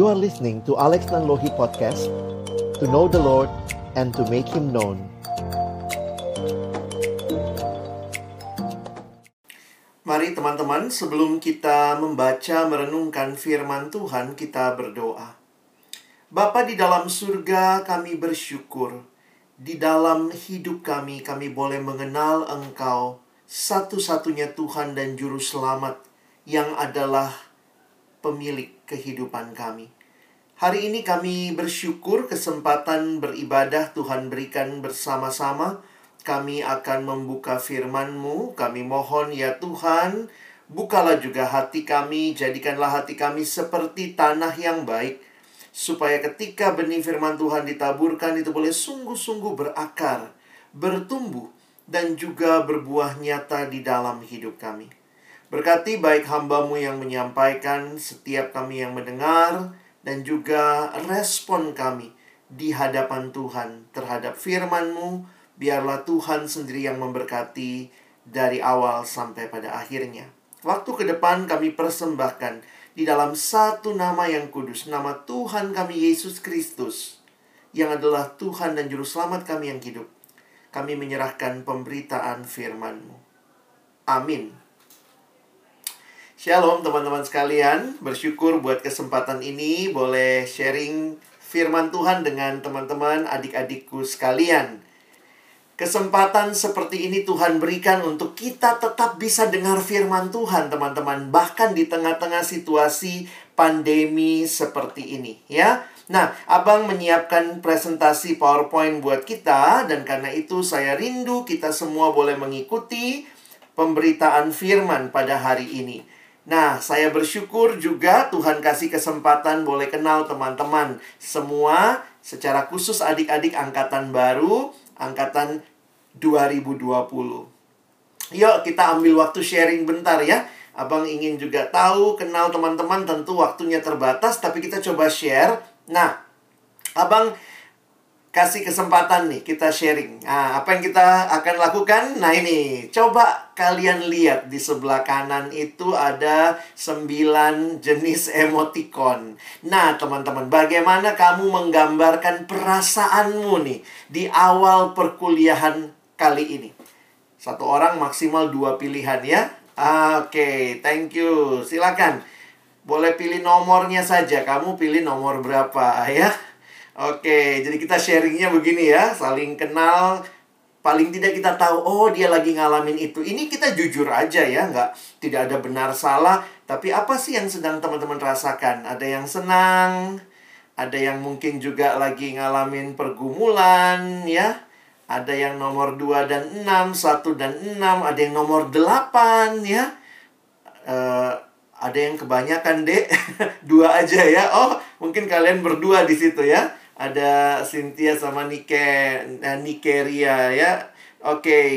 You are listening to Alex Nanlohi Podcast To know the Lord and to make Him known Mari teman-teman, sebelum kita membaca merenungkan firman Tuhan, kita berdoa. Bapa di dalam surga, kami bersyukur. Di dalam hidup kami, kami boleh mengenal Engkau, satu-satunya Tuhan dan Juru Selamat, yang adalah pemilik kehidupan kami. Hari ini kami bersyukur kesempatan beribadah Tuhan berikan bersama-sama. Kami akan membuka firman-Mu. Kami mohon ya Tuhan, bukalah juga hati kami, jadikanlah hati kami seperti tanah yang baik supaya ketika benih firman Tuhan ditaburkan itu boleh sungguh-sungguh berakar, bertumbuh, dan juga berbuah nyata di dalam hidup kami. Berkati baik hambamu yang menyampaikan, setiap kami yang mendengar, dan juga respon kami di hadapan Tuhan terhadap firman-Mu. Biarlah Tuhan sendiri yang memberkati dari awal sampai pada akhirnya. Waktu ke depan kami persembahkan di dalam satu nama yang kudus, nama Tuhan kami Yesus Kristus, yang adalah Tuhan dan Juru Selamat kami yang hidup. Kami menyerahkan pemberitaan firman-Mu. Amin. Shalom teman-teman sekalian, bersyukur buat kesempatan ini boleh sharing firman Tuhan dengan teman-teman adik-adikku sekalian. Kesempatan seperti ini Tuhan berikan untuk kita tetap bisa dengar firman Tuhan, teman-teman, bahkan di tengah-tengah situasi pandemi seperti ini, ya. Nah, Abang menyiapkan presentasi PowerPoint buat kita dan karena itu saya rindu kita semua boleh mengikuti pemberitaan firman pada hari ini. Nah, saya bersyukur juga Tuhan kasih kesempatan boleh kenal teman-teman semua secara khusus adik-adik angkatan baru, angkatan 2020. Yuk kita ambil waktu sharing bentar ya. Abang ingin juga tahu, kenal teman-teman tentu waktunya terbatas tapi kita coba share. Nah, Abang kasih kesempatan nih kita sharing. Nah, apa yang kita akan lakukan? Nah, ini coba kalian lihat di sebelah kanan itu ada 9 jenis emoticon. Nah, teman-teman, bagaimana kamu menggambarkan perasaanmu nih di awal perkuliahan kali ini? Satu orang maksimal dua pilihan ya. Oke, okay, thank you. Silakan. Boleh pilih nomornya saja. Kamu pilih nomor berapa ya? Oke, jadi kita sharingnya begini ya, saling kenal. Paling tidak kita tahu, oh dia lagi ngalamin itu. Ini kita jujur aja ya, nggak tidak ada benar salah. Tapi apa sih yang sedang teman-teman rasakan? Ada yang senang, ada yang mungkin juga lagi ngalamin pergumulan ya. Ada yang nomor 2 dan 6, 1 dan 6, ada yang nomor 8 ya. Uh, ada yang kebanyakan dek, dua aja ya. Oh, mungkin kalian berdua di situ ya ada Cynthia sama Nike eh, Nikeria ya. Oke. Okay.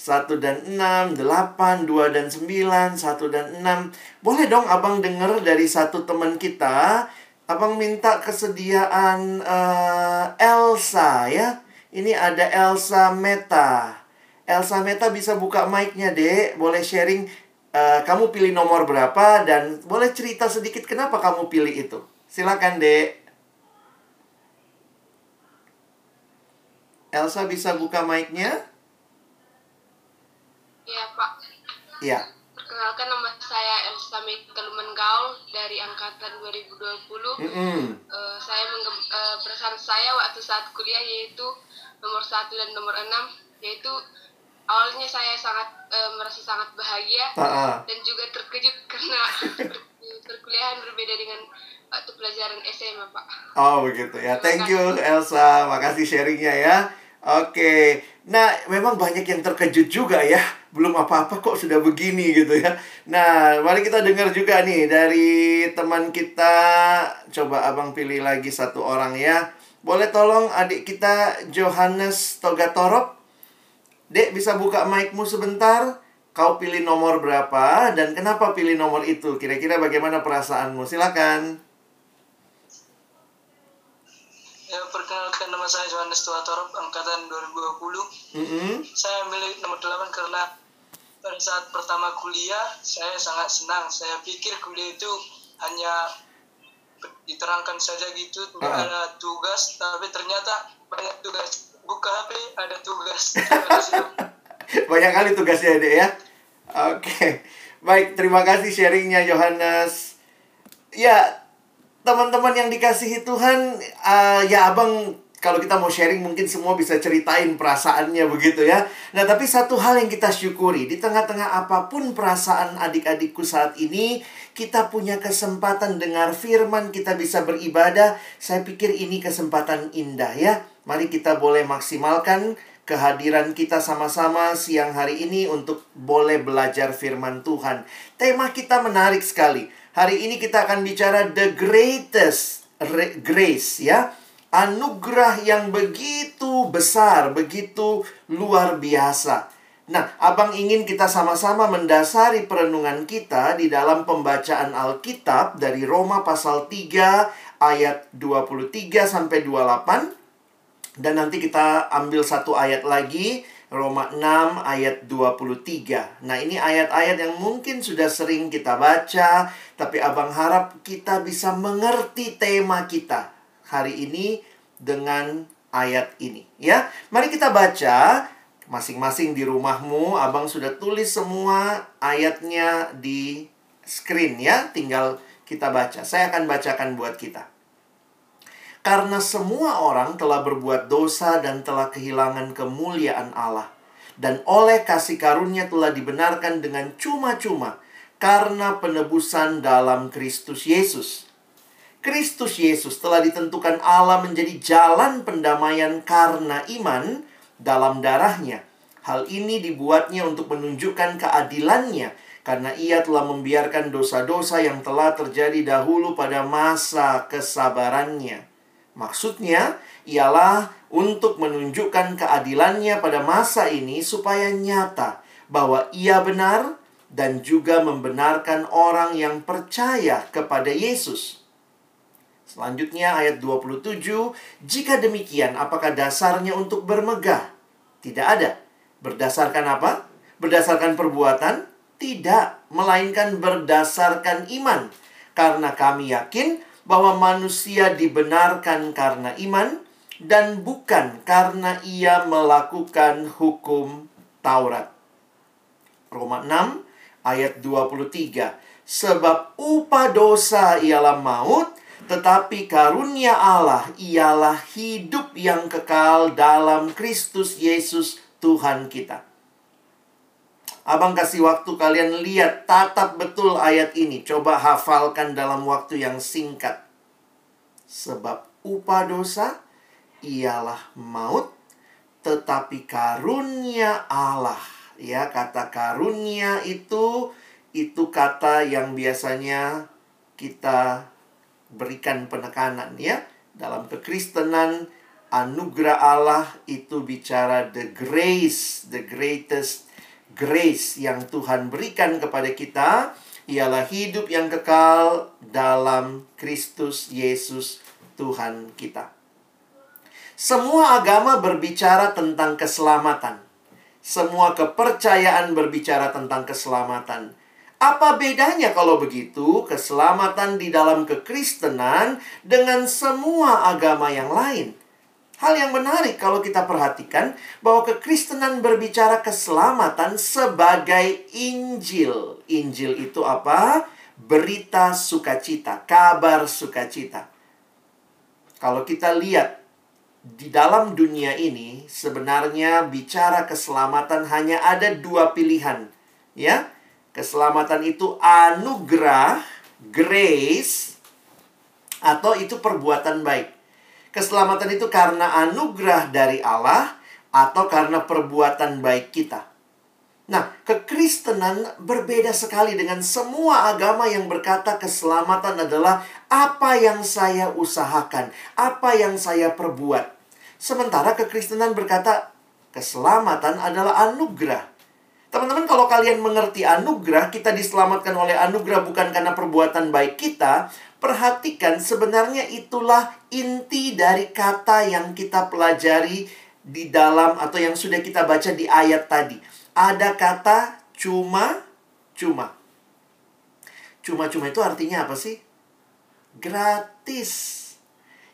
1 dan 6, 8, 2 dan 9, 1 dan 6. Boleh dong abang denger dari satu teman kita. Abang minta kesediaan uh, Elsa ya. Ini ada Elsa Meta. Elsa Meta bisa buka mic-nya, Dek. Boleh sharing uh, kamu pilih nomor berapa dan boleh cerita sedikit kenapa kamu pilih itu. Silakan, Dek. Elsa bisa buka mic-nya? Iya, Pak. Iya. Perkenalkan nama saya Elsa Mekaluman Gaul dari angkatan 2020. Mm -hmm. uh, saya uh, perasaan saya waktu saat kuliah yaitu nomor satu dan nomor enam yaitu awalnya saya sangat uh, merasa sangat bahagia uh -uh. dan juga terkejut karena perkuliahan berbeda dengan waktu pelajaran SMA, Pak. Oh, begitu ya. Thank you Elsa. Makasih sharingnya ya. Oke, nah memang banyak yang terkejut juga ya. Belum apa-apa kok sudah begini gitu ya. Nah, mari kita dengar juga nih dari teman kita. Coba abang pilih lagi satu orang ya. Boleh tolong adik kita Johannes Togatorop? Dek, bisa buka mic-mu sebentar? Kau pilih nomor berapa dan kenapa pilih nomor itu? Kira-kira bagaimana perasaanmu? Silakan. Ya, perkenalkan nama saya Johannes Tuatorop, angkatan 2020. Mm -hmm. Saya milih nomor 8 karena pada saat pertama kuliah, saya sangat senang. Saya pikir kuliah itu hanya diterangkan saja gitu nggak Ah. ada tugas tapi ternyata banyak tugas buka HP ada tugas Banyak kali tugasnya dek ya. Oke, baik terima kasih sharingnya Yohanes. Ya teman-teman yang dikasihi Tuhan, eh, ya abang kalau kita mau sharing mungkin semua bisa ceritain perasaannya begitu ya. Nah tapi satu hal yang kita syukuri di tengah-tengah apa pun perasaan adik-adikku saat ini, kita punya kesempatan dengar firman, kita bisa beribadah. Saya pikir ini kesempatan indah ya. Mari kita boleh maksimalkan kehadiran kita sama-sama siang hari ini untuk boleh belajar firman Tuhan. Tema kita menarik sekali. Hari ini kita akan bicara the greatest re- grace ya. Anugerah yang begitu besar, begitu luar biasa. Nah, Abang ingin kita sama-sama mendasari perenungan kita di dalam pembacaan Alkitab dari Roma pasal 3 ayat 23 sampai 28. Dan nanti kita ambil satu ayat lagi, Roma 6 ayat 23. Nah, ini ayat-ayat yang mungkin sudah sering kita baca, tapi Abang harap kita bisa mengerti tema kita hari ini dengan ayat ini, ya. Mari kita baca masing-masing di rumahmu, Abang sudah tulis semua ayatnya di screen ya, tinggal kita baca. Saya akan bacakan buat kita. Karena semua orang telah berbuat dosa dan telah kehilangan kemuliaan Allah. Dan oleh kasih karunia telah dibenarkan dengan cuma-cuma karena penebusan dalam Kristus Yesus. Kristus Yesus telah ditentukan Allah menjadi jalan pendamaian karena iman dalam darahnya. Hal ini dibuatnya untuk menunjukkan keadilannya karena ia telah membiarkan dosa-dosa yang telah terjadi dahulu pada masa kesabarannya. Maksudnya ialah untuk menunjukkan keadilannya pada masa ini supaya nyata bahwa ia benar dan juga membenarkan orang yang percaya kepada Yesus. Selanjutnya ayat 27, jika demikian apakah dasarnya untuk bermegah? Tidak ada. Berdasarkan apa? Berdasarkan perbuatan? Tidak, melainkan berdasarkan iman. Karena kami yakin bahwa manusia dibenarkan karena iman dan bukan karena ia melakukan hukum Taurat. Roma 6 ayat 23. Sebab upah dosa ialah maut, tetapi karunia Allah ialah hidup yang kekal dalam Kristus Yesus Tuhan kita. Abang kasih waktu kalian lihat, tatap betul ayat ini. Coba hafalkan dalam waktu yang singkat. Sebab upah dosa ialah maut, tetapi karunia Allah. Ya, kata karunia itu itu kata yang biasanya kita berikan penekanan ya. Dalam kekristenan anugerah Allah itu bicara the grace, the greatest grace yang Tuhan berikan kepada kita ialah hidup yang kekal dalam Kristus Yesus Tuhan kita. Semua agama berbicara tentang keselamatan. Semua kepercayaan berbicara tentang keselamatan. Apa bedanya kalau begitu keselamatan di dalam kekristenan dengan semua agama yang lain? Hal yang menarik kalau kita perhatikan bahwa kekristenan berbicara keselamatan sebagai Injil. Injil itu apa? Berita sukacita, kabar sukacita. Kalau kita lihat di dalam dunia ini sebenarnya bicara keselamatan hanya ada dua pilihan, ya. Keselamatan itu anugerah, grace atau itu perbuatan baik. Keselamatan itu karena anugerah dari Allah atau karena perbuatan baik kita. Nah, kekristenan berbeda sekali dengan semua agama yang berkata keselamatan adalah apa yang saya usahakan, apa yang saya perbuat. Sementara kekristenan berkata keselamatan adalah anugerah. Teman-teman, kalau kalian mengerti anugerah, kita diselamatkan oleh anugerah bukan karena perbuatan baik kita. Perhatikan, sebenarnya itulah inti dari kata yang kita pelajari di dalam atau yang sudah kita baca di ayat tadi. Ada kata cuma-cuma. Cuma-cuma itu artinya apa sih? Gratis.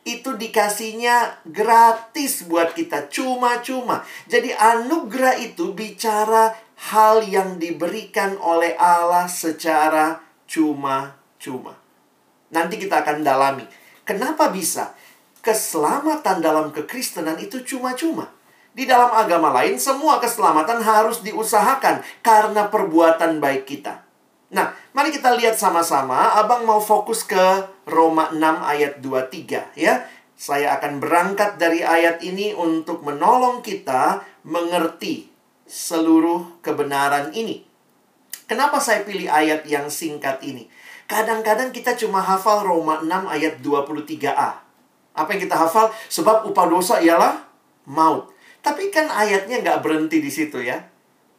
Itu dikasihnya gratis buat kita, cuma-cuma. Jadi anugerah itu bicara hal yang diberikan oleh Allah secara cuma-cuma. Nanti kita akan dalami. Kenapa bisa? Keselamatan dalam kekristenan itu cuma-cuma. Di dalam agama lain, semua keselamatan harus diusahakan karena perbuatan baik kita. Nah, mari kita lihat sama-sama. Abang mau fokus ke Roma 6 ayat 23 ya. Saya akan berangkat dari ayat ini untuk menolong kita mengerti seluruh kebenaran ini. Kenapa saya pilih ayat yang singkat ini? Kadang-kadang kita cuma hafal Roma 6 ayat 23a. Apa yang kita hafal? Sebab upah dosa ialah maut. Tapi kan ayatnya nggak berhenti di situ ya.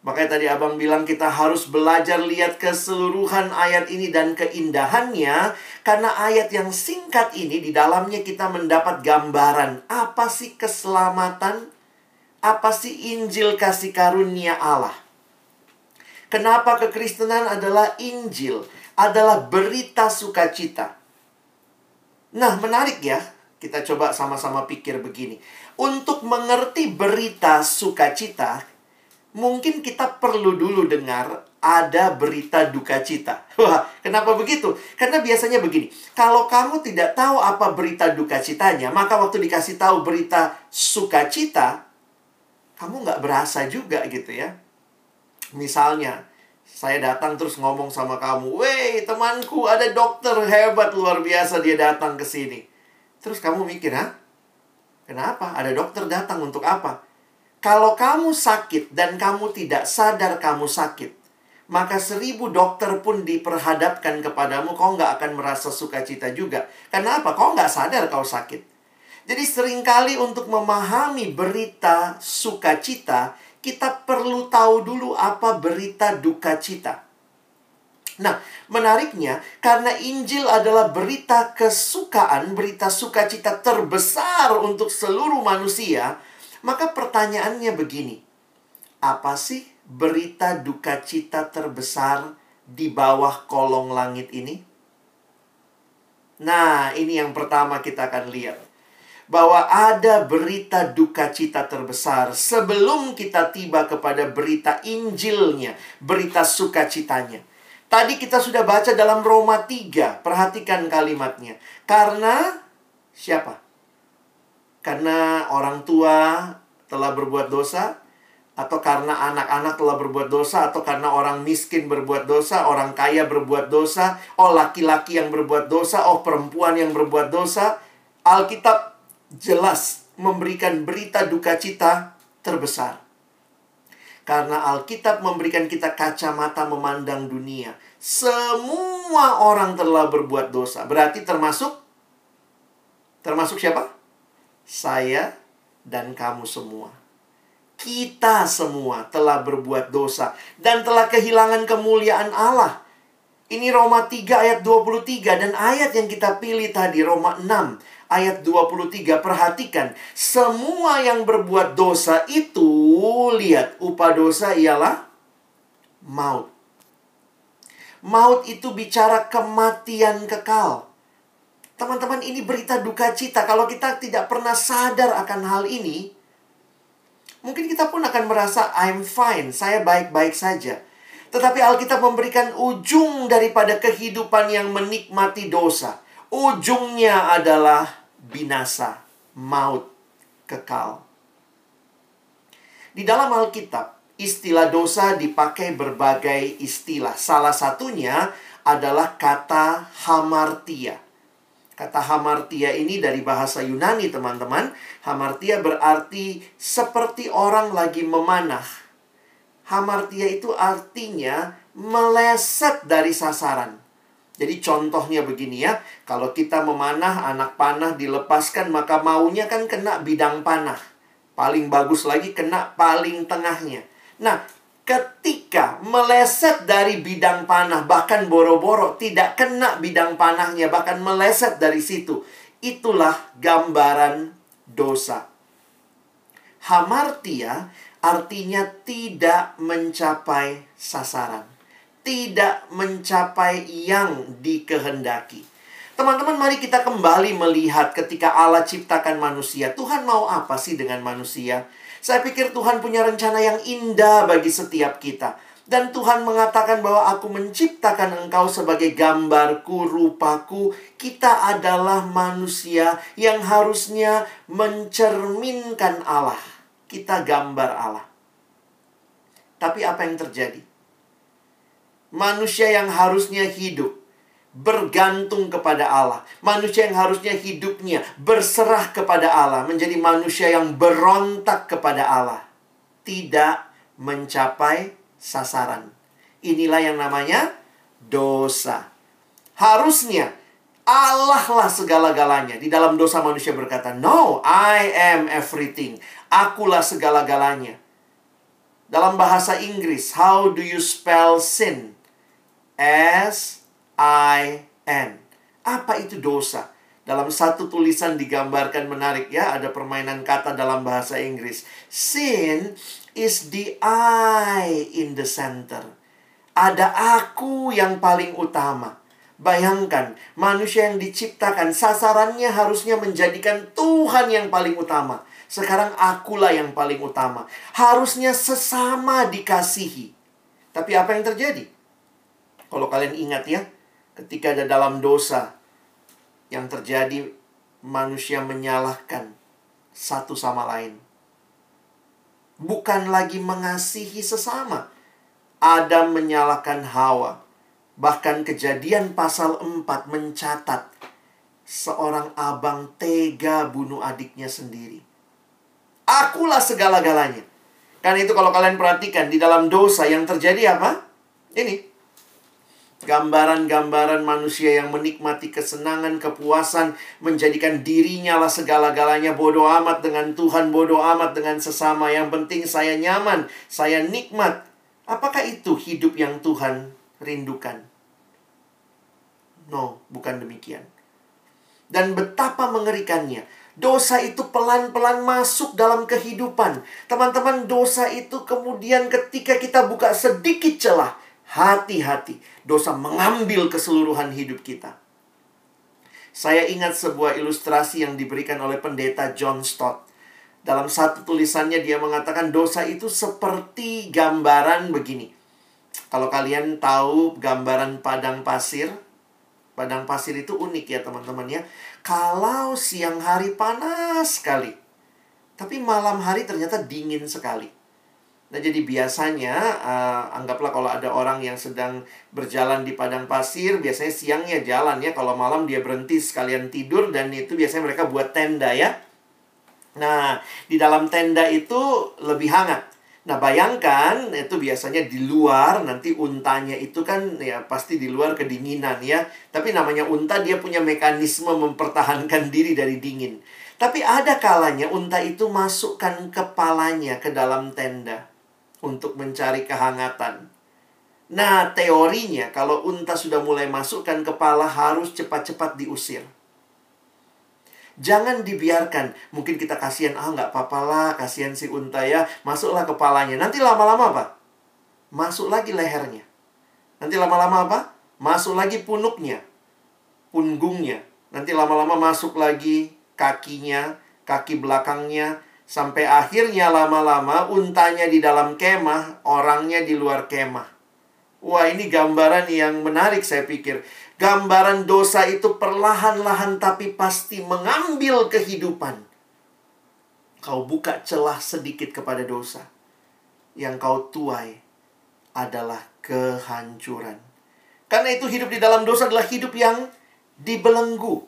Makanya tadi abang bilang kita harus belajar lihat keseluruhan ayat ini dan keindahannya. Karena ayat yang singkat ini di dalamnya kita mendapat gambaran. Apa sih keselamatan? Apa sih Injil kasih karunia Allah? Kenapa kekristenan adalah Injil? Adalah berita sukacita. Nah menarik ya. Kita coba sama-sama pikir begini. Untuk mengerti berita sukacita, mungkin kita perlu dulu dengar ada berita duka cita. Wah, kenapa begitu? Karena biasanya begini, kalau kamu tidak tahu apa berita duka citanya, maka waktu dikasih tahu berita sukacita, kamu nggak berasa juga gitu ya. Misalnya, saya datang terus ngomong sama kamu, Weh, temanku ada dokter hebat luar biasa dia datang ke sini. Terus kamu mikir, ha? Kenapa? Ada dokter datang untuk apa? Kalau kamu sakit dan kamu tidak sadar kamu sakit, maka seribu dokter pun diperhadapkan kepadamu, kau nggak akan merasa sukacita juga. Kenapa? Kau nggak sadar kau sakit. Jadi sering kali untuk memahami berita sukacita, kita perlu tahu dulu apa berita duka cita. Nah, menariknya karena Injil adalah berita kesukaan, berita sukacita terbesar untuk seluruh manusia, maka pertanyaannya begini. Apa sih berita duka cita terbesar di bawah kolong langit ini? Nah, ini yang pertama kita akan lihat. Bahwa ada berita duka cita terbesar sebelum kita tiba kepada berita Injilnya, berita sukacitanya. Tadi kita sudah baca dalam Roma 3, perhatikan kalimatnya. Karena siapa? karena orang tua telah berbuat dosa, atau karena anak-anak telah berbuat dosa, atau karena orang miskin berbuat dosa, orang kaya berbuat dosa, oh laki-laki yang berbuat dosa, oh perempuan yang berbuat dosa. Alkitab jelas memberikan berita duka cita terbesar. Karena Alkitab memberikan kita kacamata memandang dunia. Semua orang telah berbuat dosa. Berarti termasuk termasuk siapa? saya dan kamu semua. Kita semua telah berbuat dosa dan telah kehilangan kemuliaan Allah. Ini Roma 3 ayat 23 dan ayat yang kita pilih tadi Roma 6 ayat 23 perhatikan semua yang berbuat dosa itu lihat upah dosa ialah maut. Maut itu bicara kematian kekal. Teman-teman, ini berita duka cita. Kalau kita tidak pernah sadar akan hal ini, mungkin kita pun akan merasa, I'm fine, saya baik-baik saja. Tetapi Alkitab memberikan ujung daripada kehidupan yang menikmati dosa. Ujungnya adalah binasa, maut, kekal. Di dalam Alkitab, istilah dosa dipakai berbagai istilah. Salah satunya adalah kata hamartia. Kata hamartia ini dari bahasa Yunani, teman-teman. Hamartia berarti seperti orang lagi memanah. Hamartia itu artinya meleset dari sasaran. Jadi contohnya begini ya, kalau kita memanah anak panah dilepaskan maka maunya kan kena bidang panah. Paling bagus lagi kena paling tengahnya. Nah, ketika meleset dari bidang panah, bahkan boro-boro tidak kena bidang panahnya, bahkan meleset dari situ, itulah gambaran dosa. Hamartia artinya tidak mencapai sasaran, tidak mencapai yang dikehendaki. Teman-teman, mari kita kembali melihat ketika Allah ciptakan manusia. Tuhan mau apa sih dengan manusia? Saya pikir Tuhan punya rencana yang indah bagi setiap kita. Dan Tuhan mengatakan bahwa aku menciptakan engkau sebagai gambarku, rupaku. Kita adalah manusia yang harusnya mencerminkan Allah. Kita gambar Allah. Tapi apa yang terjadi? Manusia yang harusnya hidup bergantung kepada Allah. Manusia yang harusnya hidupnya berserah kepada Allah menjadi manusia yang berontak kepada Allah. Tidak mencapai sasaran. Inilah yang namanya dosa. Harusnya Allah lah segala-galanya. Di dalam dosa manusia berkata, No, I am everything. Akulah segala-galanya. Dalam bahasa Inggris, how do you spell sin? S I-N. Apa itu dosa? Dalam satu tulisan digambarkan menarik ya, ada permainan kata dalam bahasa Inggris. Sin is the I in the center. Ada aku yang paling utama. Bayangkan, manusia yang diciptakan sasarannya harusnya menjadikan Tuhan yang paling utama. Sekarang akulah yang paling utama. Harusnya sesama dikasihi. Tapi apa yang terjadi? Kalau kalian ingat ya, ketika ada dalam dosa yang terjadi manusia menyalahkan satu sama lain. Bukan lagi mengasihi sesama. Adam menyalahkan Hawa. Bahkan kejadian pasal 4 mencatat seorang abang tega bunuh adiknya sendiri. Akulah segala-galanya. Karena itu kalau kalian perhatikan di dalam dosa yang terjadi apa? Ini Gambaran-gambaran manusia yang menikmati kesenangan, kepuasan, menjadikan dirinya lah segala-galanya bodoh amat dengan Tuhan, bodoh amat dengan sesama. Yang penting saya nyaman, saya nikmat. Apakah itu hidup yang Tuhan rindukan? No, bukan demikian. Dan betapa mengerikannya. Dosa itu pelan-pelan masuk dalam kehidupan. Teman-teman, dosa itu kemudian ketika kita buka sedikit celah, hati-hati dosa mengambil keseluruhan hidup kita. Saya ingat sebuah ilustrasi yang diberikan oleh pendeta John Stott. Dalam satu tulisannya dia mengatakan dosa itu seperti gambaran begini. Kalau kalian tahu gambaran padang pasir, padang pasir itu unik ya teman-teman ya. Kalau siang hari panas sekali, tapi malam hari ternyata dingin sekali. Nah, jadi biasanya uh, anggaplah kalau ada orang yang sedang berjalan di padang pasir, biasanya siangnya jalan ya, kalau malam dia berhenti sekalian tidur dan itu biasanya mereka buat tenda ya. Nah, di dalam tenda itu lebih hangat. Nah, bayangkan itu biasanya di luar nanti untanya itu kan ya pasti di luar kedinginan ya. Tapi namanya unta dia punya mekanisme mempertahankan diri dari dingin. Tapi ada kalanya unta itu masukkan kepalanya ke dalam tenda untuk mencari kehangatan. Nah, teorinya kalau unta sudah mulai masukkan kepala harus cepat-cepat diusir. Jangan dibiarkan. Mungkin kita kasihan, ah nggak apa-apa lah, kasihan si unta ya. Masuklah kepalanya. Nanti lama-lama apa? Masuk lagi lehernya. Nanti lama-lama apa? Masuk lagi punuknya. Punggungnya. Nanti lama-lama masuk lagi kakinya, kaki belakangnya, Sampai akhirnya lama-lama untanya di dalam kemah, orangnya di luar kemah. Wah, ini gambaran yang menarik saya pikir. Gambaran dosa itu perlahan-lahan tapi pasti mengambil kehidupan. Kau buka celah sedikit kepada dosa. Yang kau tuai adalah kehancuran. Karena itu hidup di dalam dosa adalah hidup yang dibelenggu.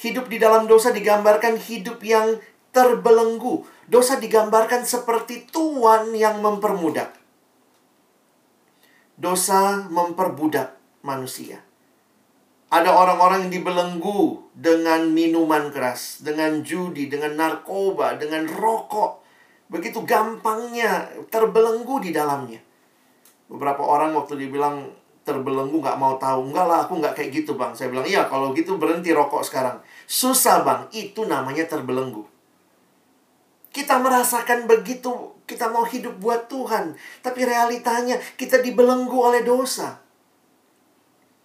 Hidup di dalam dosa digambarkan hidup yang terbelenggu. Dosa digambarkan seperti tuan yang mempermudah. Dosa memperbudak manusia. Ada orang-orang yang dibelenggu dengan minuman keras, dengan judi, dengan narkoba, dengan rokok. Begitu gampangnya terbelenggu di dalamnya. Beberapa orang waktu dibilang terbelenggu nggak mau tahu. Enggak lah, aku nggak kayak gitu bang. Saya bilang, iya kalau gitu berhenti rokok sekarang. Susah bang, itu namanya terbelenggu. Kita merasakan begitu, kita mau hidup buat Tuhan. Tapi realitanya kita dibelenggu oleh dosa.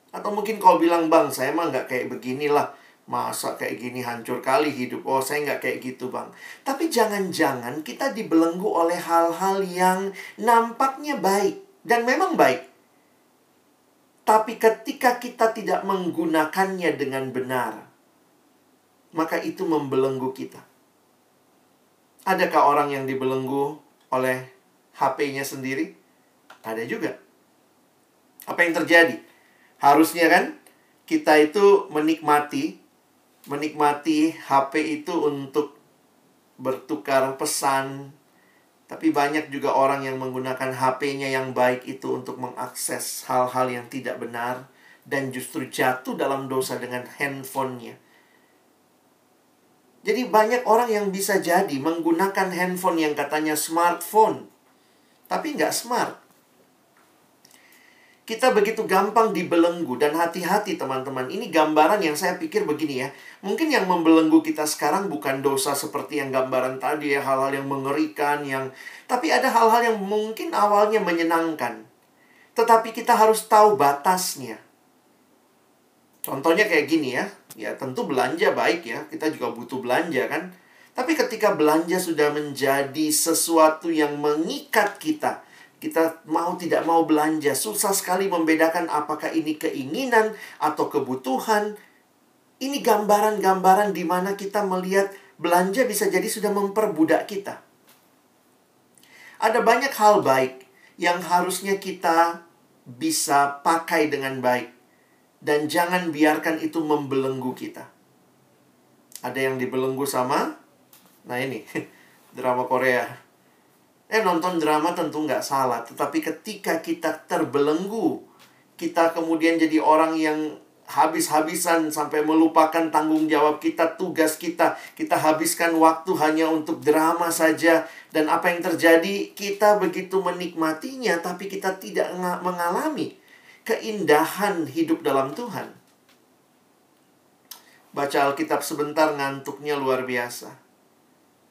Atau mungkin kau bilang, bang, saya mah nggak kayak beginilah. Masa kayak gini hancur kali hidup. Oh, saya nggak kayak gitu, bang. Tapi jangan-jangan kita dibelenggu oleh hal-hal yang nampaknya baik. Dan memang baik. Tapi ketika kita tidak menggunakannya dengan benar, maka itu membelenggu kita. Adakah orang yang dibelenggu oleh HP-nya sendiri? Ada juga. Apa yang terjadi? Harusnya kan kita itu menikmati menikmati HP itu untuk bertukar pesan. Tapi banyak juga orang yang menggunakan HP-nya yang baik itu untuk mengakses hal-hal yang tidak benar dan justru jatuh dalam dosa dengan handphonenya. Jadi banyak orang yang bisa jadi menggunakan handphone yang katanya smartphone. Tapi nggak smart. Kita begitu gampang dibelenggu dan hati-hati teman-teman. Ini gambaran yang saya pikir begini ya. Mungkin yang membelenggu kita sekarang bukan dosa seperti yang gambaran tadi ya. Hal-hal yang mengerikan. yang Tapi ada hal-hal yang mungkin awalnya menyenangkan. Tetapi kita harus tahu batasnya. Contohnya kayak gini ya. Ya tentu belanja baik ya. Kita juga butuh belanja kan. Tapi ketika belanja sudah menjadi sesuatu yang mengikat kita, kita mau tidak mau belanja, susah sekali membedakan apakah ini keinginan atau kebutuhan. Ini gambaran-gambaran di mana kita melihat belanja bisa jadi sudah memperbudak kita. Ada banyak hal baik yang harusnya kita bisa pakai dengan baik dan jangan biarkan itu membelenggu kita. Ada yang dibelenggu sama, nah ini drama Korea. Eh nonton drama tentu nggak salah, tetapi ketika kita terbelenggu, kita kemudian jadi orang yang habis-habisan sampai melupakan tanggung jawab kita, tugas kita. Kita habiskan waktu hanya untuk drama saja. Dan apa yang terjadi, kita begitu menikmatinya, tapi kita tidak mengalami keindahan hidup dalam Tuhan. Baca Alkitab sebentar ngantuknya luar biasa.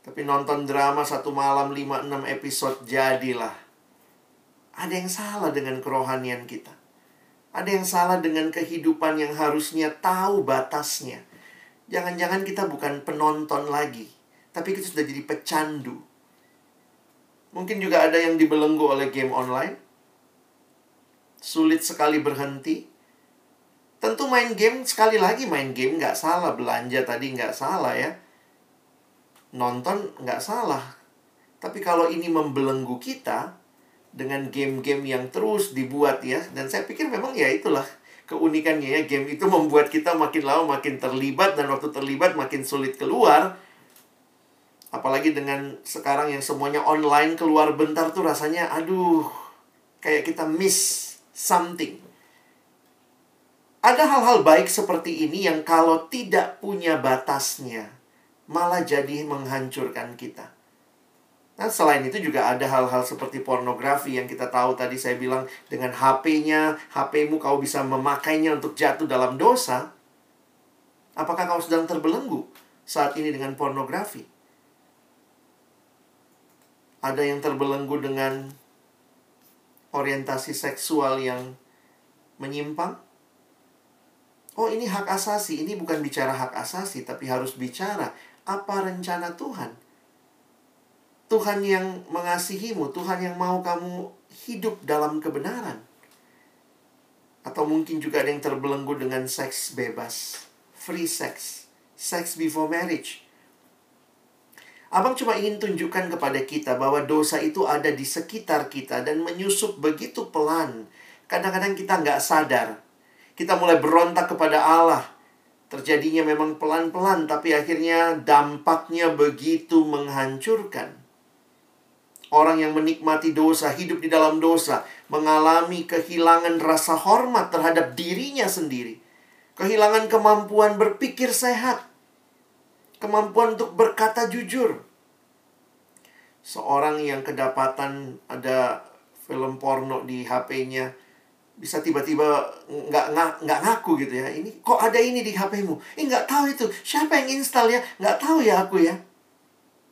Tapi nonton drama satu malam 5-6 episode jadilah. Ada yang salah dengan kerohanian kita. Ada yang salah dengan kehidupan yang harusnya tahu batasnya. Jangan-jangan kita bukan penonton lagi. Tapi kita sudah jadi pecandu. Mungkin juga ada yang dibelenggu oleh game online sulit sekali berhenti. Tentu main game, sekali lagi main game nggak salah. Belanja tadi nggak salah ya. Nonton nggak salah. Tapi kalau ini membelenggu kita dengan game-game yang terus dibuat ya. Dan saya pikir memang ya itulah keunikannya ya. Game itu membuat kita makin lama makin terlibat. Dan waktu terlibat makin sulit keluar. Apalagi dengan sekarang yang semuanya online keluar bentar tuh rasanya aduh kayak kita miss something. Ada hal-hal baik seperti ini yang kalau tidak punya batasnya, malah jadi menghancurkan kita. Nah, selain itu juga ada hal-hal seperti pornografi yang kita tahu tadi saya bilang dengan HP-nya, HP-mu kau bisa memakainya untuk jatuh dalam dosa. Apakah kau sedang terbelenggu saat ini dengan pornografi? Ada yang terbelenggu dengan orientasi seksual yang menyimpang? Oh, ini hak asasi. Ini bukan bicara hak asasi, tapi harus bicara apa rencana Tuhan. Tuhan yang mengasihimu, Tuhan yang mau kamu hidup dalam kebenaran. Atau mungkin juga ada yang terbelenggu dengan seks bebas, free sex, sex before marriage. Abang cuma ingin tunjukkan kepada kita bahwa dosa itu ada di sekitar kita dan menyusup begitu pelan. Kadang-kadang kita nggak sadar. Kita mulai berontak kepada Allah. Terjadinya memang pelan-pelan, tapi akhirnya dampaknya begitu menghancurkan. Orang yang menikmati dosa, hidup di dalam dosa, mengalami kehilangan rasa hormat terhadap dirinya sendiri. Kehilangan kemampuan berpikir sehat kemampuan untuk berkata jujur. Seorang yang kedapatan ada film porno di HP-nya bisa tiba-tiba nggak nggak nggak ngaku gitu ya ini kok ada ini di HP-mu? Eh nggak tahu itu siapa yang install ya nggak tahu ya aku ya.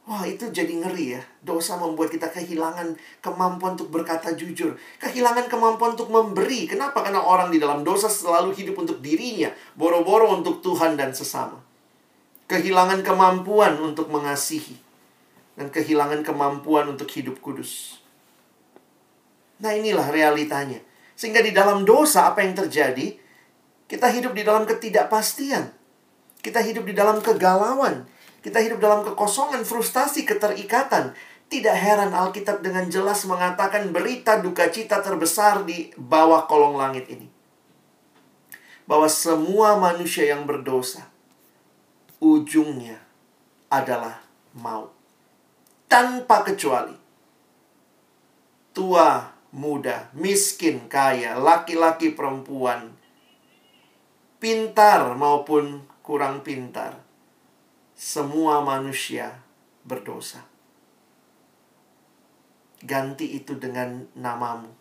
Wah, itu jadi ngeri ya. Dosa membuat kita kehilangan kemampuan untuk berkata jujur. Kehilangan kemampuan untuk memberi. Kenapa? Karena orang di dalam dosa selalu hidup untuk dirinya. Boro-boro untuk Tuhan dan sesama. Kehilangan kemampuan untuk mengasihi. Dan kehilangan kemampuan untuk hidup kudus. Nah inilah realitanya. Sehingga di dalam dosa apa yang terjadi? Kita hidup di dalam ketidakpastian. Kita hidup di dalam kegalauan kita hidup dalam kekosongan, frustasi, keterikatan. Tidak heran Alkitab dengan jelas mengatakan berita duka cita terbesar di bawah kolong langit ini. Bahwa semua manusia yang berdosa, ujungnya adalah maut. Tanpa kecuali. Tua, muda, miskin, kaya, laki-laki, perempuan, pintar maupun kurang pintar semua manusia berdosa. Ganti itu dengan namamu.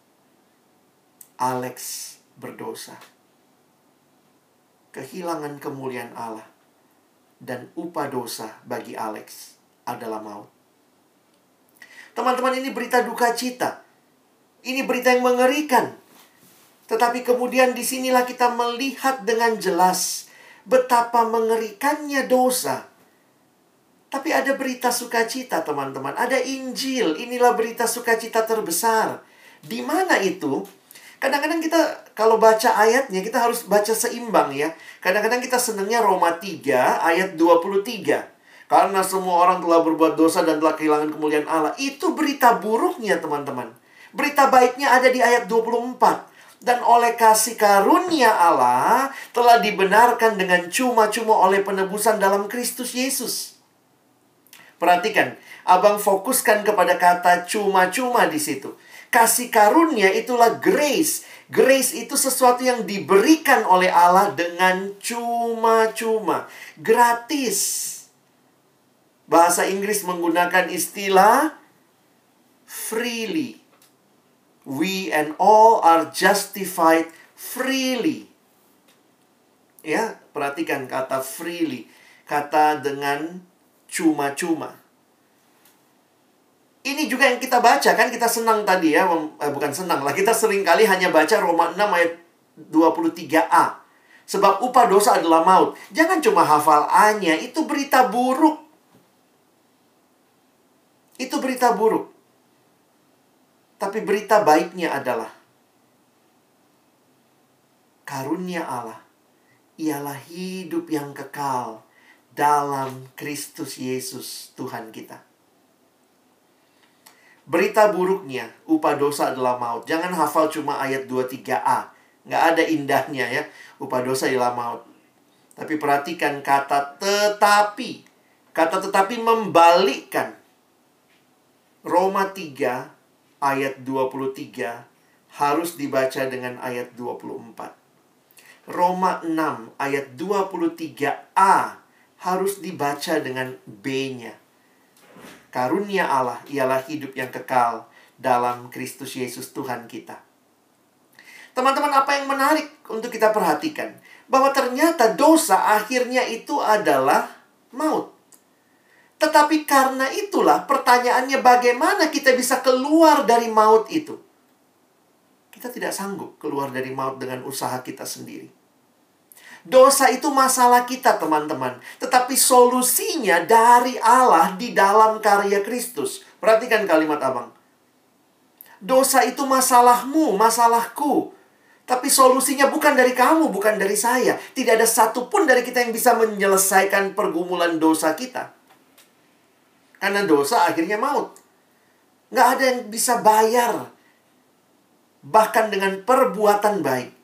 Alex berdosa. Kehilangan kemuliaan Allah dan upah dosa bagi Alex adalah maut. Teman-teman, ini berita duka cita. Ini berita yang mengerikan. Tetapi kemudian di sinilah kita melihat dengan jelas betapa mengerikannya dosa tapi ada berita sukacita, teman-teman. Ada Injil. Inilah berita sukacita terbesar. Di mana itu? Kadang-kadang kita kalau baca ayatnya kita harus baca seimbang ya. Kadang-kadang kita senangnya Roma 3 ayat 23. Karena semua orang telah berbuat dosa dan telah kehilangan kemuliaan Allah. Itu berita buruknya, teman-teman. Berita baiknya ada di ayat 24 dan oleh kasih karunia Allah telah dibenarkan dengan cuma-cuma oleh penebusan dalam Kristus Yesus. Perhatikan, abang fokuskan kepada kata cuma-cuma di situ. Kasih karunia itulah grace. Grace itu sesuatu yang diberikan oleh Allah dengan cuma-cuma, gratis. Bahasa Inggris menggunakan istilah freely. We and all are justified freely. Ya, perhatikan kata freely. Kata dengan cuma-cuma. Ini juga yang kita baca kan kita senang tadi ya, eh, bukan senang lah. Kita sering kali hanya baca Roma 6 ayat 23a. Sebab upah dosa adalah maut. Jangan cuma hafal A-nya, itu berita buruk. Itu berita buruk. Tapi berita baiknya adalah karunia Allah ialah hidup yang kekal dalam Kristus Yesus Tuhan kita. Berita buruknya, upah dosa adalah maut. Jangan hafal cuma ayat 23a. Nggak ada indahnya ya. Upah dosa adalah maut. Tapi perhatikan kata tetapi. Kata tetapi membalikkan. Roma 3 ayat 23 harus dibaca dengan ayat 24. Roma 6 ayat 23a harus dibaca dengan B-nya. Karunia Allah ialah hidup yang kekal dalam Kristus Yesus Tuhan kita. Teman-teman, apa yang menarik untuk kita perhatikan? Bahwa ternyata dosa akhirnya itu adalah maut. Tetapi karena itulah pertanyaannya bagaimana kita bisa keluar dari maut itu? Kita tidak sanggup keluar dari maut dengan usaha kita sendiri. Dosa itu masalah kita, teman-teman. Tetapi solusinya dari Allah di dalam karya Kristus. Perhatikan kalimat abang. Dosa itu masalahmu, masalahku. Tapi solusinya bukan dari kamu, bukan dari saya. Tidak ada satupun dari kita yang bisa menyelesaikan pergumulan dosa kita. Karena dosa akhirnya maut. Nggak ada yang bisa bayar. Bahkan dengan perbuatan baik.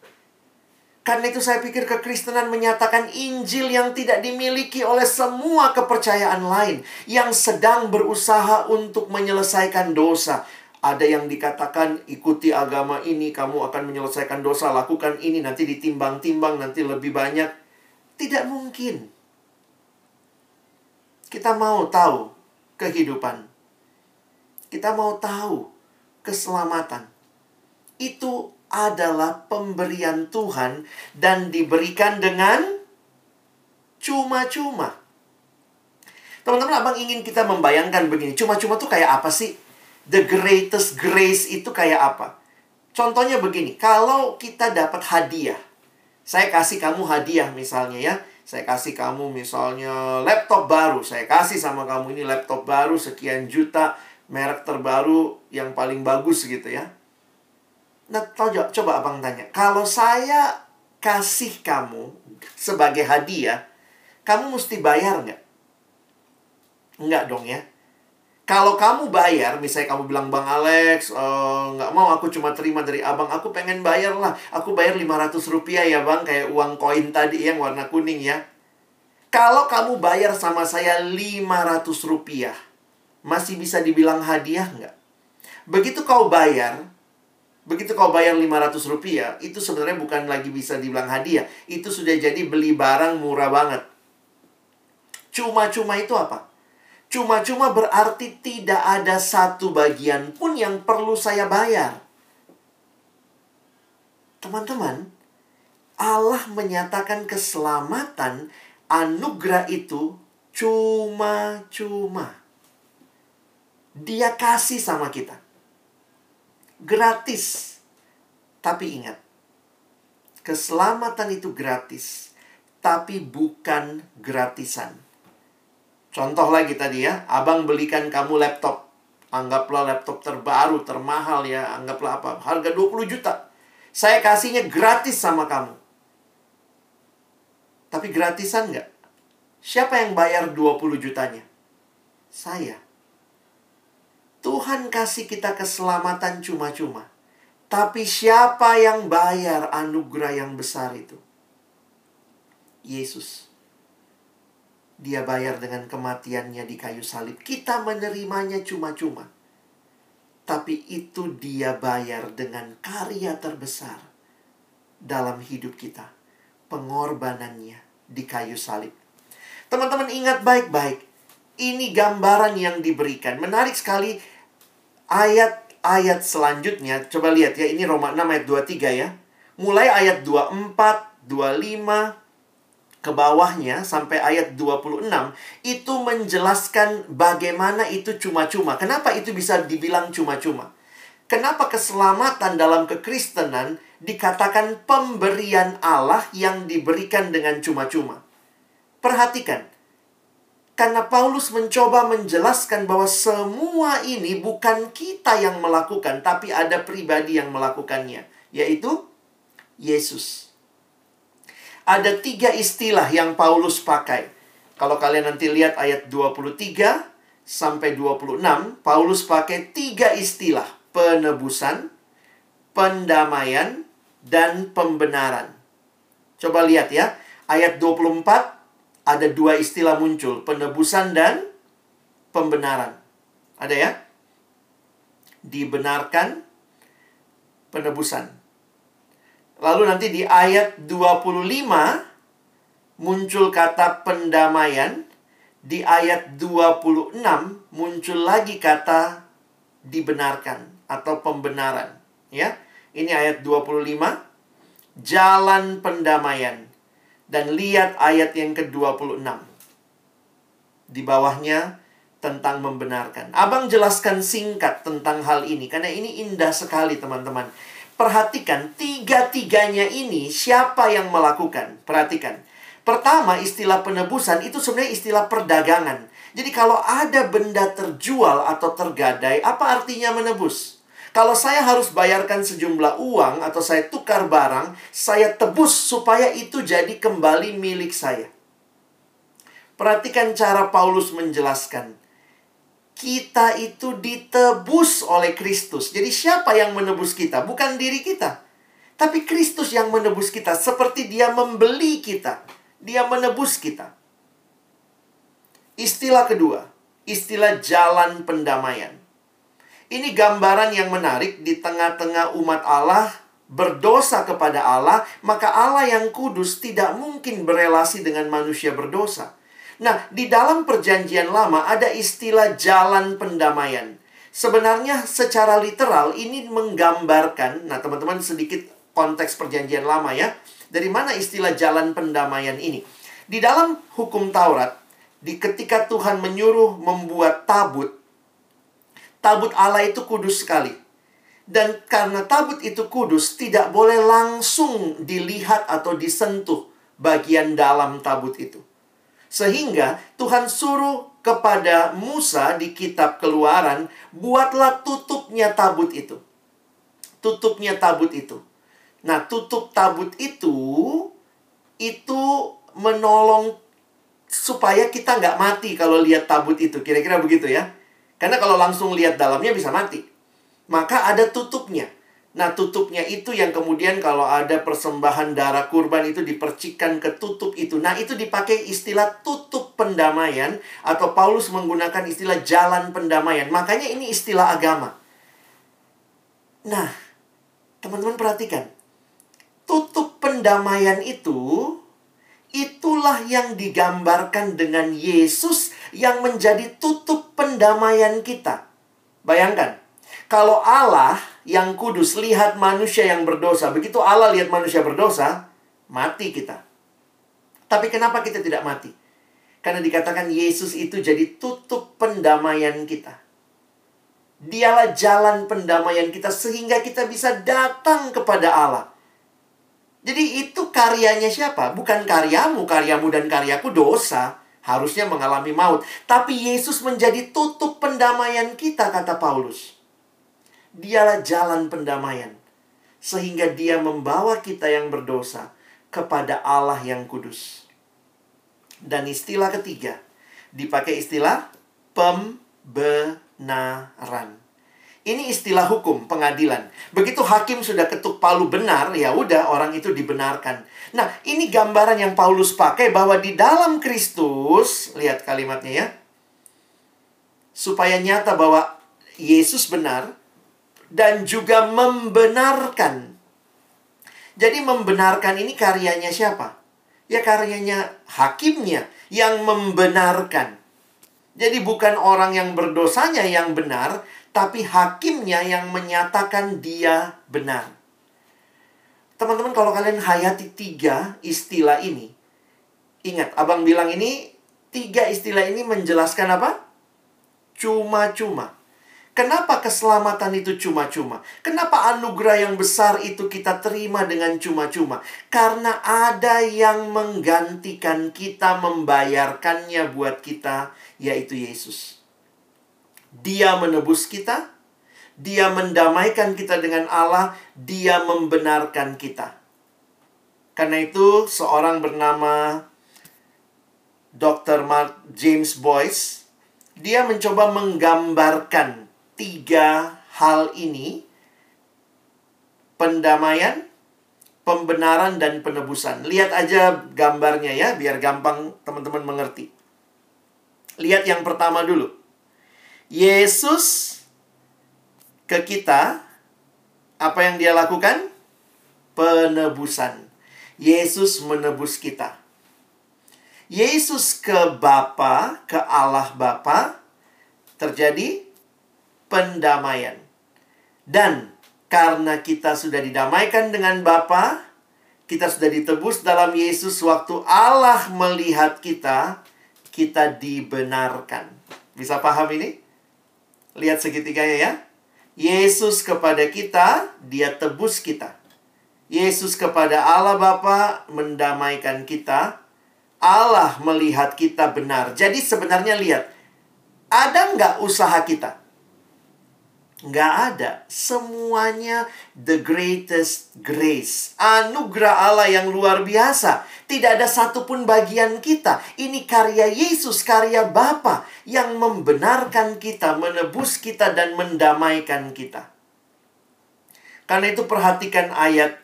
Karena itu saya pikir kekristenan menyatakan Injil yang tidak dimiliki oleh semua kepercayaan lain yang sedang berusaha untuk menyelesaikan dosa. Ada yang dikatakan ikuti agama ini kamu akan menyelesaikan dosa, lakukan ini nanti ditimbang-timbang nanti lebih banyak. Tidak mungkin. Kita mau tahu kehidupan. Kita mau tahu keselamatan. Itu adalah pemberian Tuhan dan diberikan dengan cuma-cuma. Teman-teman, abang ingin kita membayangkan begini. Cuma-cuma tuh kayak apa sih? The greatest grace itu kayak apa? Contohnya begini, kalau kita dapat hadiah. Saya kasih kamu hadiah misalnya ya. Saya kasih kamu misalnya laptop baru. Saya kasih sama kamu ini laptop baru sekian juta. Merek terbaru yang paling bagus gitu ya. Nah, coba, coba abang tanya. Kalau saya kasih kamu sebagai hadiah, kamu mesti bayar nggak? Enggak dong ya. Kalau kamu bayar, misalnya kamu bilang Bang Alex, uh, nggak mau aku cuma terima dari abang, aku pengen bayar lah. Aku bayar 500 rupiah ya bang, kayak uang koin tadi yang warna kuning ya. Kalau kamu bayar sama saya 500 rupiah, masih bisa dibilang hadiah nggak? Begitu kau bayar, begitu kau bayar 500 rupiah, itu sebenarnya bukan lagi bisa dibilang hadiah. Itu sudah jadi beli barang murah banget. Cuma-cuma itu apa? Cuma-cuma berarti tidak ada satu bagian pun yang perlu saya bayar. Teman-teman, Allah menyatakan keselamatan anugerah itu cuma-cuma. Dia kasih sama kita. Gratis. Tapi ingat, keselamatan itu gratis, tapi bukan gratisan. Contoh lagi tadi ya, abang belikan kamu laptop. Anggaplah laptop terbaru, termahal ya, anggaplah apa, harga 20 juta. Saya kasihnya gratis sama kamu. Tapi gratisan nggak? Siapa yang bayar 20 jutanya? Saya. Tuhan kasih kita keselamatan cuma-cuma. Tapi siapa yang bayar anugerah yang besar itu? Yesus dia bayar dengan kematiannya di kayu salib. Kita menerimanya cuma-cuma. Tapi itu dia bayar dengan karya terbesar dalam hidup kita. Pengorbanannya di kayu salib. Teman-teman ingat baik-baik. Ini gambaran yang diberikan. Menarik sekali ayat-ayat selanjutnya. Coba lihat ya, ini Roma 6 ayat 23 ya. Mulai ayat 24, 25, ke bawahnya sampai ayat 26 itu menjelaskan bagaimana itu cuma-cuma. Kenapa itu bisa dibilang cuma-cuma? Kenapa keselamatan dalam kekristenan dikatakan pemberian Allah yang diberikan dengan cuma-cuma? Perhatikan. Karena Paulus mencoba menjelaskan bahwa semua ini bukan kita yang melakukan, tapi ada pribadi yang melakukannya, yaitu Yesus ada tiga istilah yang Paulus pakai. Kalau kalian nanti lihat ayat 23 sampai 26, Paulus pakai tiga istilah. Penebusan, pendamaian, dan pembenaran. Coba lihat ya. Ayat 24 ada dua istilah muncul. Penebusan dan pembenaran. Ada ya? Dibenarkan, penebusan. Lalu nanti di ayat 25 muncul kata pendamaian. Di ayat 26 muncul lagi kata dibenarkan atau pembenaran. Ya, ini ayat 25 jalan pendamaian. Dan lihat ayat yang ke-26. Di bawahnya tentang membenarkan. Abang jelaskan singkat tentang hal ini karena ini indah sekali teman-teman. Perhatikan, tiga-tiganya ini siapa yang melakukan? Perhatikan. Pertama, istilah penebusan itu sebenarnya istilah perdagangan. Jadi kalau ada benda terjual atau tergadai, apa artinya menebus? Kalau saya harus bayarkan sejumlah uang atau saya tukar barang, saya tebus supaya itu jadi kembali milik saya. Perhatikan cara Paulus menjelaskan kita itu ditebus oleh Kristus. Jadi siapa yang menebus kita? Bukan diri kita. Tapi Kristus yang menebus kita seperti dia membeli kita. Dia menebus kita. Istilah kedua, istilah jalan pendamaian. Ini gambaran yang menarik di tengah-tengah umat Allah berdosa kepada Allah, maka Allah yang kudus tidak mungkin berelasi dengan manusia berdosa. Nah, di dalam perjanjian lama ada istilah jalan pendamaian. Sebenarnya secara literal ini menggambarkan, nah teman-teman sedikit konteks perjanjian lama ya. Dari mana istilah jalan pendamaian ini? Di dalam hukum Taurat, di ketika Tuhan menyuruh membuat tabut, tabut Allah itu kudus sekali. Dan karena tabut itu kudus, tidak boleh langsung dilihat atau disentuh bagian dalam tabut itu. Sehingga Tuhan suruh kepada Musa di kitab keluaran, buatlah tutupnya tabut itu. Tutupnya tabut itu. Nah, tutup tabut itu, itu menolong supaya kita nggak mati kalau lihat tabut itu. Kira-kira begitu ya. Karena kalau langsung lihat dalamnya bisa mati maka ada tutupnya. Nah, tutupnya itu yang kemudian kalau ada persembahan darah kurban itu dipercikan ke tutup itu. Nah, itu dipakai istilah tutup pendamaian atau Paulus menggunakan istilah jalan pendamaian. Makanya ini istilah agama. Nah, teman-teman perhatikan. Tutup pendamaian itu itulah yang digambarkan dengan Yesus yang menjadi tutup pendamaian kita. Bayangkan, kalau Allah yang kudus lihat manusia yang berdosa, begitu Allah lihat manusia berdosa, mati kita. Tapi kenapa kita tidak mati? Karena dikatakan Yesus itu jadi tutup pendamaian kita. Dialah jalan pendamaian kita sehingga kita bisa datang kepada Allah. Jadi itu karyanya siapa? Bukan karyamu, karyamu dan karyaku dosa. Harusnya mengalami maut. Tapi Yesus menjadi tutup pendamaian kita, kata Paulus. Dialah jalan pendamaian. Sehingga dia membawa kita yang berdosa kepada Allah yang kudus. Dan istilah ketiga, dipakai istilah pembenaran. Ini istilah hukum pengadilan. Begitu hakim sudah ketuk palu benar, ya udah orang itu dibenarkan. Nah, ini gambaran yang Paulus pakai bahwa di dalam Kristus, lihat kalimatnya ya. Supaya nyata bahwa Yesus benar, dan juga membenarkan. Jadi membenarkan ini karyanya siapa? Ya karyanya hakimnya yang membenarkan. Jadi bukan orang yang berdosanya yang benar, tapi hakimnya yang menyatakan dia benar. Teman-teman kalau kalian hayati tiga istilah ini, ingat abang bilang ini tiga istilah ini menjelaskan apa? Cuma-cuma. Kenapa keselamatan itu cuma-cuma? Kenapa anugerah yang besar itu kita terima dengan cuma-cuma? Karena ada yang menggantikan kita, membayarkannya buat kita, yaitu Yesus. Dia menebus kita, dia mendamaikan kita dengan Allah, dia membenarkan kita. Karena itu, seorang bernama Dr. Mark James Boyce, dia mencoba menggambarkan tiga hal ini pendamaian, pembenaran dan penebusan. Lihat aja gambarnya ya biar gampang teman-teman mengerti. Lihat yang pertama dulu. Yesus ke kita apa yang dia lakukan? Penebusan. Yesus menebus kita. Yesus ke Bapa, ke Allah Bapa terjadi pendamaian. Dan karena kita sudah didamaikan dengan Bapa, kita sudah ditebus dalam Yesus waktu Allah melihat kita, kita dibenarkan. Bisa paham ini? Lihat segitiganya ya. Yesus kepada kita, dia tebus kita. Yesus kepada Allah Bapa mendamaikan kita. Allah melihat kita benar. Jadi sebenarnya lihat, ada nggak usaha kita? Nggak ada. Semuanya the greatest grace. Anugerah Allah yang luar biasa. Tidak ada satupun bagian kita. Ini karya Yesus, karya Bapa yang membenarkan kita, menebus kita, dan mendamaikan kita. Karena itu perhatikan ayat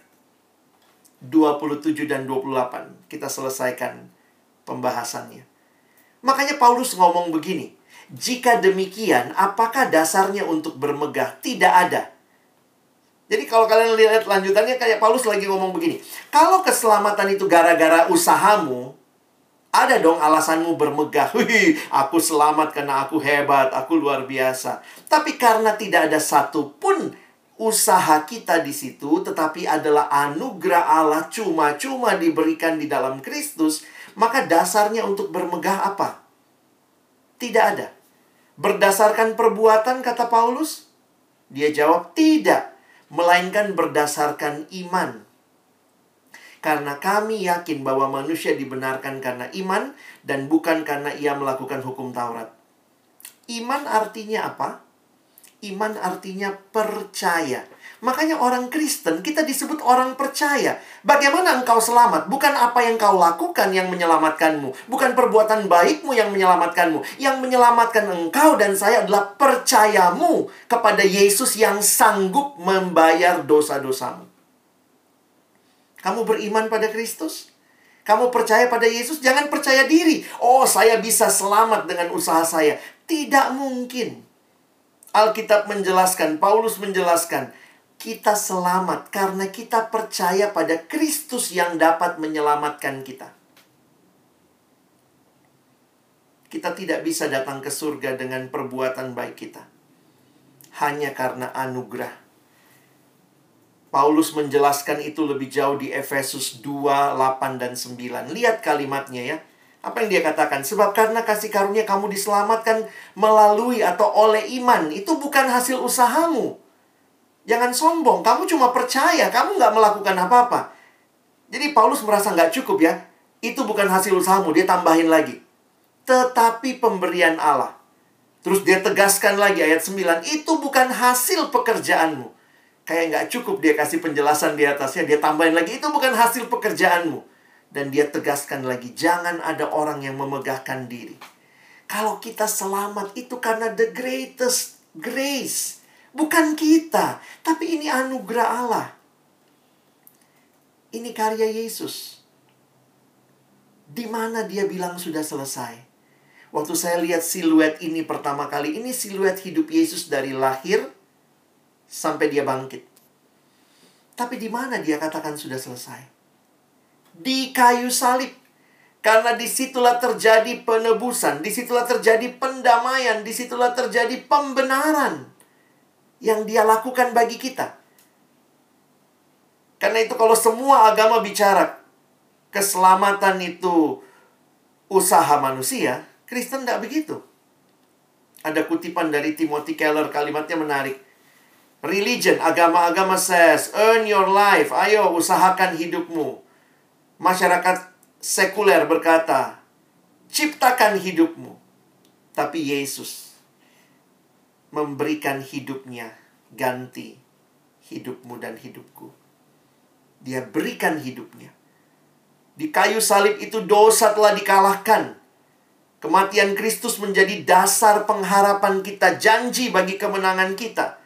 27 dan 28. Kita selesaikan pembahasannya. Makanya Paulus ngomong begini. Jika demikian, apakah dasarnya untuk bermegah? Tidak ada. Jadi kalau kalian lihat lanjutannya kayak Paulus lagi ngomong begini. Kalau keselamatan itu gara-gara usahamu, ada dong alasanmu bermegah. Wih, aku selamat karena aku hebat, aku luar biasa. Tapi karena tidak ada satupun usaha kita di situ, tetapi adalah anugerah Allah cuma-cuma diberikan di dalam Kristus, maka dasarnya untuk bermegah apa? Tidak ada. Berdasarkan perbuatan, kata Paulus, dia jawab tidak, melainkan berdasarkan iman. Karena kami yakin bahwa manusia dibenarkan karena iman dan bukan karena ia melakukan hukum Taurat. Iman artinya apa? Iman artinya percaya. Makanya orang Kristen kita disebut orang percaya. Bagaimana engkau selamat? Bukan apa yang kau lakukan yang menyelamatkanmu. Bukan perbuatan baikmu yang menyelamatkanmu. Yang menyelamatkan engkau dan saya adalah percayamu kepada Yesus yang sanggup membayar dosa-dosamu. Kamu beriman pada Kristus? Kamu percaya pada Yesus? Jangan percaya diri. Oh, saya bisa selamat dengan usaha saya. Tidak mungkin. Alkitab menjelaskan, Paulus menjelaskan, kita selamat karena kita percaya pada Kristus yang dapat menyelamatkan kita. Kita tidak bisa datang ke surga dengan perbuatan baik kita, hanya karena anugerah. Paulus menjelaskan itu lebih jauh di Efesus 2, 8, dan 9. Lihat kalimatnya ya. Apa yang dia katakan? Sebab karena kasih karunia kamu diselamatkan melalui atau oleh iman. Itu bukan hasil usahamu. Jangan sombong, kamu cuma percaya, kamu nggak melakukan apa-apa. Jadi Paulus merasa nggak cukup ya. Itu bukan hasil usahamu, dia tambahin lagi. Tetapi pemberian Allah. Terus dia tegaskan lagi ayat 9, itu bukan hasil pekerjaanmu. Kayak nggak cukup dia kasih penjelasan di atasnya, dia tambahin lagi, itu bukan hasil pekerjaanmu. Dan dia tegaskan lagi, jangan ada orang yang memegahkan diri. Kalau kita selamat itu karena the greatest grace Bukan kita, tapi ini anugerah Allah. Ini karya Yesus. Di mana dia bilang sudah selesai? Waktu saya lihat siluet ini pertama kali, ini siluet hidup Yesus dari lahir sampai dia bangkit. Tapi di mana dia katakan sudah selesai? Di kayu salib. Karena di situlah terjadi penebusan, di situlah terjadi pendamaian, di situlah terjadi pembenaran yang dia lakukan bagi kita. Karena itu kalau semua agama bicara keselamatan itu usaha manusia, Kristen tidak begitu. Ada kutipan dari Timothy Keller, kalimatnya menarik. Religion, agama-agama says, earn your life, ayo usahakan hidupmu. Masyarakat sekuler berkata, ciptakan hidupmu. Tapi Yesus memberikan hidupnya ganti hidupmu dan hidupku. Dia berikan hidupnya. Di kayu salib itu dosa telah dikalahkan. Kematian Kristus menjadi dasar pengharapan kita, janji bagi kemenangan kita.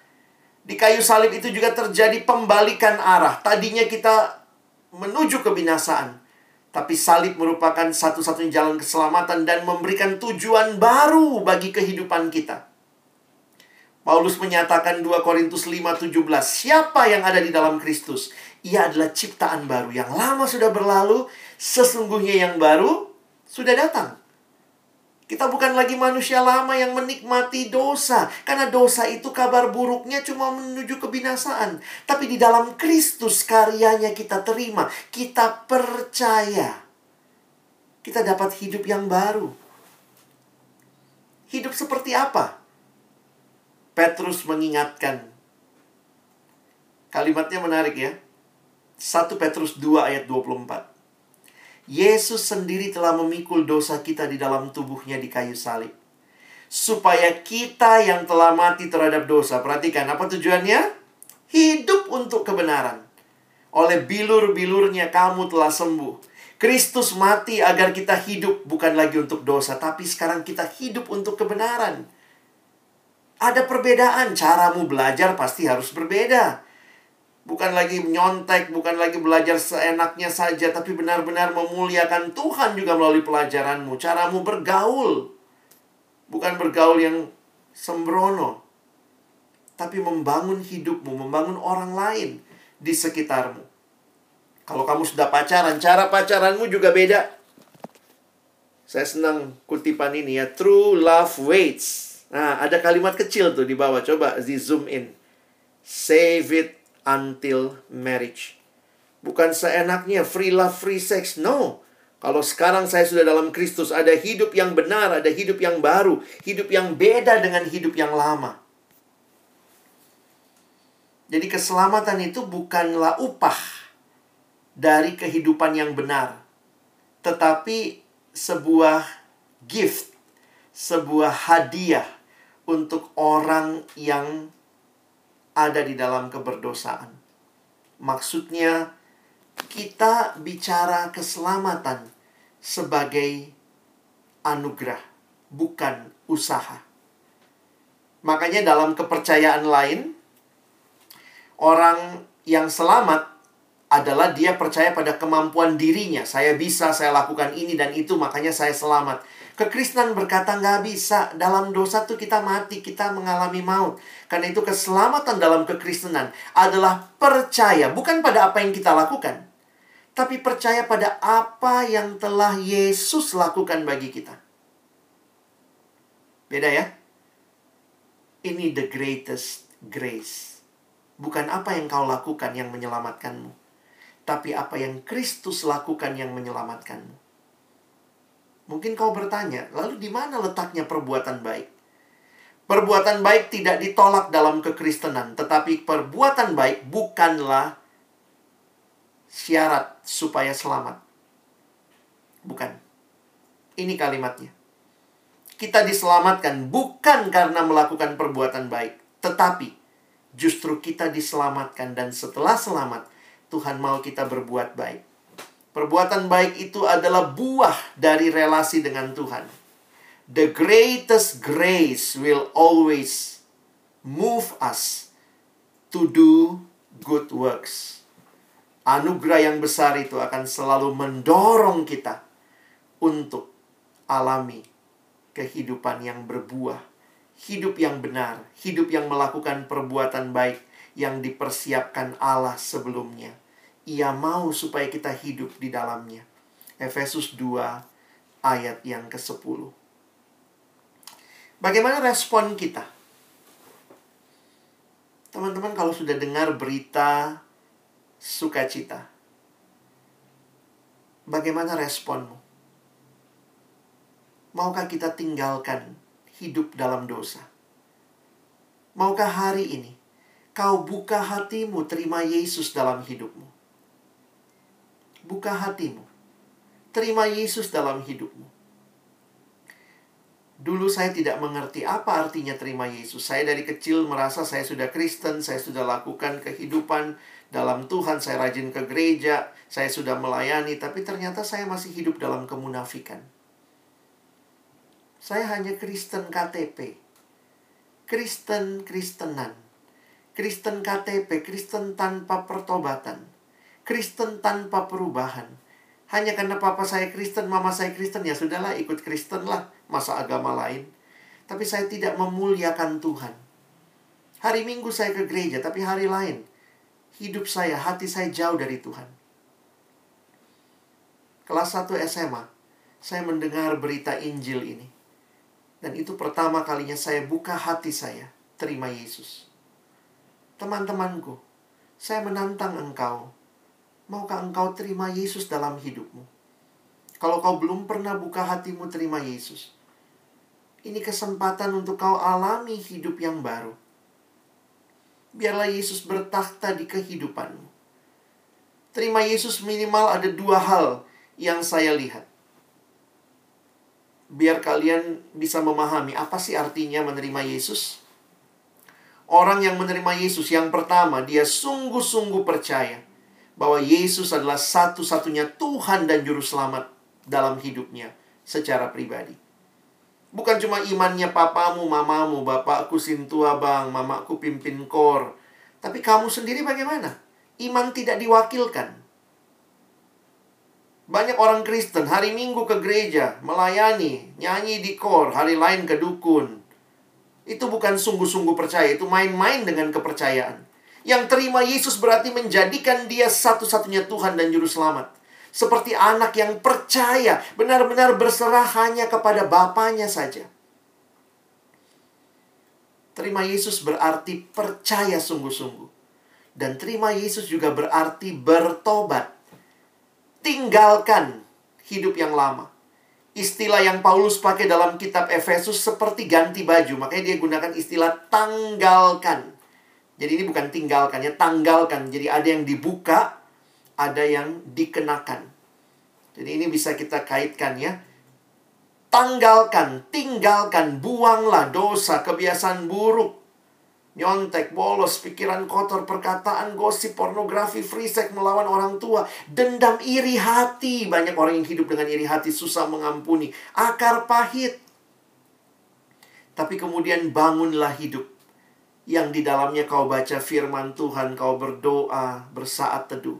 Di kayu salib itu juga terjadi pembalikan arah. Tadinya kita menuju kebinasaan. Tapi salib merupakan satu-satunya jalan keselamatan dan memberikan tujuan baru bagi kehidupan kita. Paulus menyatakan 2 Korintus 5:17, siapa yang ada di dalam Kristus? Ia adalah ciptaan baru. Yang lama sudah berlalu, sesungguhnya yang baru sudah datang. Kita bukan lagi manusia lama yang menikmati dosa. Karena dosa itu kabar buruknya cuma menuju kebinasaan. Tapi di dalam Kristus karyanya kita terima. Kita percaya. Kita dapat hidup yang baru. Hidup seperti apa? Petrus mengingatkan. Kalimatnya menarik ya. 1 Petrus 2 ayat 24. Yesus sendiri telah memikul dosa kita di dalam tubuhnya di kayu salib. Supaya kita yang telah mati terhadap dosa. Perhatikan apa tujuannya? Hidup untuk kebenaran. Oleh bilur-bilurnya kamu telah sembuh. Kristus mati agar kita hidup bukan lagi untuk dosa. Tapi sekarang kita hidup untuk kebenaran. Ada perbedaan, caramu belajar pasti harus berbeda. Bukan lagi nyontek, bukan lagi belajar seenaknya saja, tapi benar-benar memuliakan Tuhan juga melalui pelajaranmu. Caramu bergaul, bukan bergaul yang sembrono, tapi membangun hidupmu, membangun orang lain di sekitarmu. Kalau kamu sudah pacaran, cara pacaranmu juga beda. Saya senang kutipan ini ya, true love waits Nah, ada kalimat kecil tuh di bawah. Coba di zoom in. Save it until marriage. Bukan seenaknya free love, free sex. No. Kalau sekarang saya sudah dalam Kristus, ada hidup yang benar, ada hidup yang baru, hidup yang beda dengan hidup yang lama. Jadi keselamatan itu bukanlah upah dari kehidupan yang benar, tetapi sebuah gift, sebuah hadiah untuk orang yang ada di dalam keberdosaan. Maksudnya, kita bicara keselamatan sebagai anugerah, bukan usaha. Makanya, dalam kepercayaan lain, orang yang selamat adalah dia percaya pada kemampuan dirinya. Saya bisa, saya lakukan ini dan itu, makanya saya selamat. Kekristenan berkata nggak bisa. Dalam dosa tuh kita mati, kita mengalami maut. Karena itu keselamatan dalam kekristenan adalah percaya. Bukan pada apa yang kita lakukan. Tapi percaya pada apa yang telah Yesus lakukan bagi kita. Beda ya? Ini the greatest grace. Bukan apa yang kau lakukan yang menyelamatkanmu tapi apa yang Kristus lakukan yang menyelamatkanmu. Mungkin kau bertanya, lalu di mana letaknya perbuatan baik? Perbuatan baik tidak ditolak dalam kekristenan, tetapi perbuatan baik bukanlah syarat supaya selamat. Bukan. Ini kalimatnya. Kita diselamatkan bukan karena melakukan perbuatan baik, tetapi justru kita diselamatkan dan setelah selamat Tuhan mau kita berbuat baik. Perbuatan baik itu adalah buah dari relasi dengan Tuhan. The greatest grace will always move us to do good works. Anugerah yang besar itu akan selalu mendorong kita untuk alami kehidupan yang berbuah, hidup yang benar, hidup yang melakukan perbuatan baik yang dipersiapkan Allah sebelumnya. Ia mau supaya kita hidup di dalamnya. Efesus 2 ayat yang ke-10. Bagaimana respon kita? Teman-teman kalau sudah dengar berita sukacita, bagaimana responmu? Maukah kita tinggalkan hidup dalam dosa? Maukah hari ini kau buka hatimu terima Yesus dalam hidupmu. Buka hatimu. Terima Yesus dalam hidupmu. Dulu saya tidak mengerti apa artinya terima Yesus. Saya dari kecil merasa saya sudah Kristen, saya sudah lakukan kehidupan dalam Tuhan, saya rajin ke gereja, saya sudah melayani, tapi ternyata saya masih hidup dalam kemunafikan. Saya hanya Kristen KTP. Kristen Kristenan Kristen KTP, Kristen tanpa pertobatan, Kristen tanpa perubahan. Hanya karena papa saya Kristen, mama saya Kristen, ya sudahlah ikut Kristen lah, masa agama lain. Tapi saya tidak memuliakan Tuhan. Hari Minggu saya ke gereja, tapi hari lain hidup saya, hati saya jauh dari Tuhan. Kelas 1 SMA, saya mendengar berita Injil ini. Dan itu pertama kalinya saya buka hati saya, terima Yesus. Teman-temanku, saya menantang engkau. Maukah engkau terima Yesus dalam hidupmu? Kalau kau belum pernah buka hatimu terima Yesus, ini kesempatan untuk kau alami hidup yang baru. Biarlah Yesus bertakhta di kehidupanmu. Terima Yesus minimal ada dua hal yang saya lihat. Biar kalian bisa memahami apa sih artinya menerima Yesus. Orang yang menerima Yesus yang pertama, dia sungguh-sungguh percaya bahwa Yesus adalah satu-satunya Tuhan dan Juru Selamat dalam hidupnya secara pribadi. Bukan cuma imannya papamu, mamamu, bapakku sintua bang, mamaku pimpin kor. Tapi kamu sendiri bagaimana? Iman tidak diwakilkan. Banyak orang Kristen hari Minggu ke gereja, melayani, nyanyi di kor, hari lain ke dukun, itu bukan sungguh-sungguh percaya, itu main-main dengan kepercayaan. Yang terima Yesus berarti menjadikan dia satu-satunya Tuhan dan Juru Selamat. Seperti anak yang percaya, benar-benar berserah hanya kepada Bapaknya saja. Terima Yesus berarti percaya sungguh-sungguh. Dan terima Yesus juga berarti bertobat. Tinggalkan hidup yang lama. Istilah yang Paulus pakai dalam kitab Efesus seperti ganti baju. Makanya dia gunakan istilah tanggalkan. Jadi ini bukan tinggalkan ya, tanggalkan. Jadi ada yang dibuka, ada yang dikenakan. Jadi ini bisa kita kaitkan ya. Tanggalkan, tinggalkan, buanglah dosa, kebiasaan buruk, nyontek, bolos, pikiran kotor, perkataan gosip, pornografi, free sex melawan orang tua, dendam, iri hati. Banyak orang yang hidup dengan iri hati, susah mengampuni, akar pahit. Tapi kemudian bangunlah hidup yang di dalamnya kau baca firman Tuhan, kau berdoa, bersaat teduh.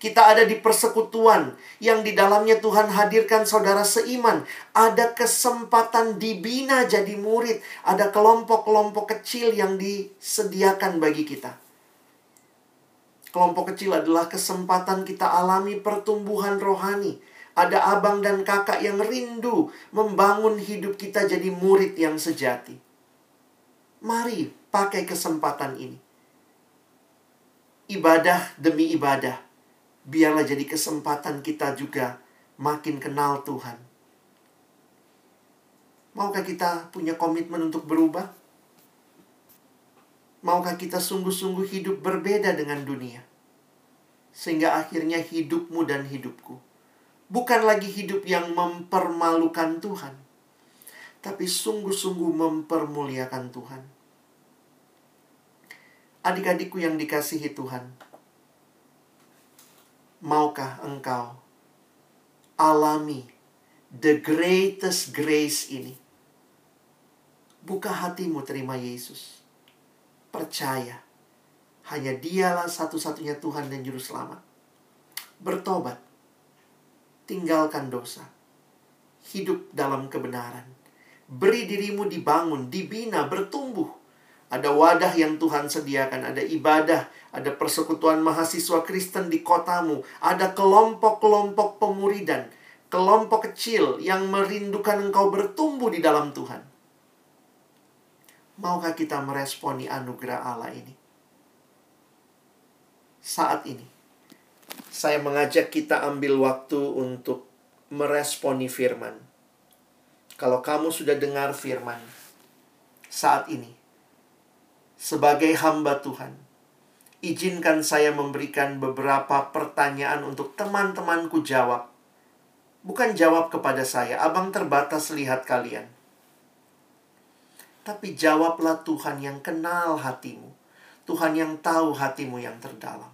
Kita ada di persekutuan yang di dalamnya Tuhan hadirkan saudara seiman. Ada kesempatan dibina jadi murid. Ada kelompok-kelompok kecil yang disediakan bagi kita. Kelompok kecil adalah kesempatan kita alami pertumbuhan rohani. Ada abang dan kakak yang rindu membangun hidup kita jadi murid yang sejati. Mari pakai kesempatan ini. Ibadah demi ibadah biarlah jadi kesempatan kita juga makin kenal Tuhan. Maukah kita punya komitmen untuk berubah? Maukah kita sungguh-sungguh hidup berbeda dengan dunia? Sehingga akhirnya hidupmu dan hidupku bukan lagi hidup yang mempermalukan Tuhan, tapi sungguh-sungguh mempermuliakan Tuhan. Adik-adikku yang dikasihi Tuhan, maukah engkau alami the greatest grace ini? Buka hatimu terima Yesus. Percaya. Hanya dialah satu-satunya Tuhan dan Juru Selamat. Bertobat. Tinggalkan dosa. Hidup dalam kebenaran. Beri dirimu dibangun, dibina, bertumbuh. Ada wadah yang Tuhan sediakan, ada ibadah, ada persekutuan mahasiswa Kristen di kotamu, ada kelompok-kelompok pemuridan, kelompok kecil yang merindukan engkau bertumbuh di dalam Tuhan. Maukah kita meresponi anugerah Allah ini? Saat ini, saya mengajak kita ambil waktu untuk meresponi firman. Kalau kamu sudah dengar firman saat ini, sebagai hamba Tuhan, izinkan saya memberikan beberapa pertanyaan untuk teman-temanku jawab. Bukan jawab kepada saya, abang terbatas lihat kalian. Tapi jawablah Tuhan yang kenal hatimu. Tuhan yang tahu hatimu yang terdalam.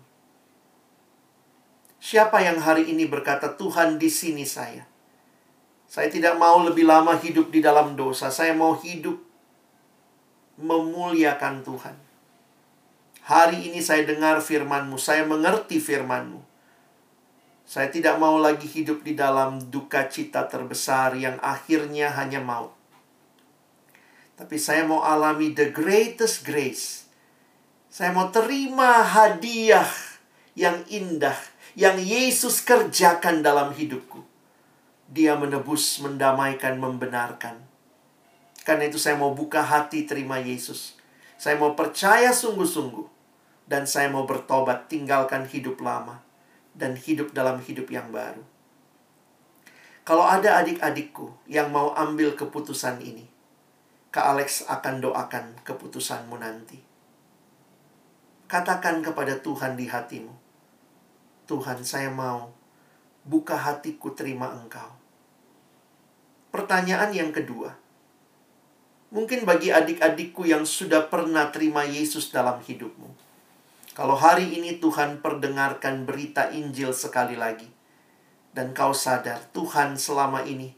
Siapa yang hari ini berkata, Tuhan di sini saya. Saya tidak mau lebih lama hidup di dalam dosa. Saya mau hidup memuliakan Tuhan. Hari ini saya dengar firman-Mu, saya mengerti firman-Mu. Saya tidak mau lagi hidup di dalam duka cita terbesar yang akhirnya hanya maut. Tapi saya mau alami the greatest grace. Saya mau terima hadiah yang indah yang Yesus kerjakan dalam hidupku. Dia menebus, mendamaikan, membenarkan. Karena itu saya mau buka hati terima Yesus. Saya mau percaya sungguh-sungguh dan saya mau bertobat, tinggalkan hidup lama dan hidup dalam hidup yang baru. Kalau ada adik-adikku yang mau ambil keputusan ini, Kak Alex akan doakan keputusanmu nanti. Katakan kepada Tuhan di hatimu, Tuhan saya mau buka hatiku terima engkau. Pertanyaan yang kedua, mungkin bagi adik-adikku yang sudah pernah terima Yesus dalam hidupmu. Kalau hari ini Tuhan perdengarkan berita Injil sekali lagi, dan kau sadar Tuhan selama ini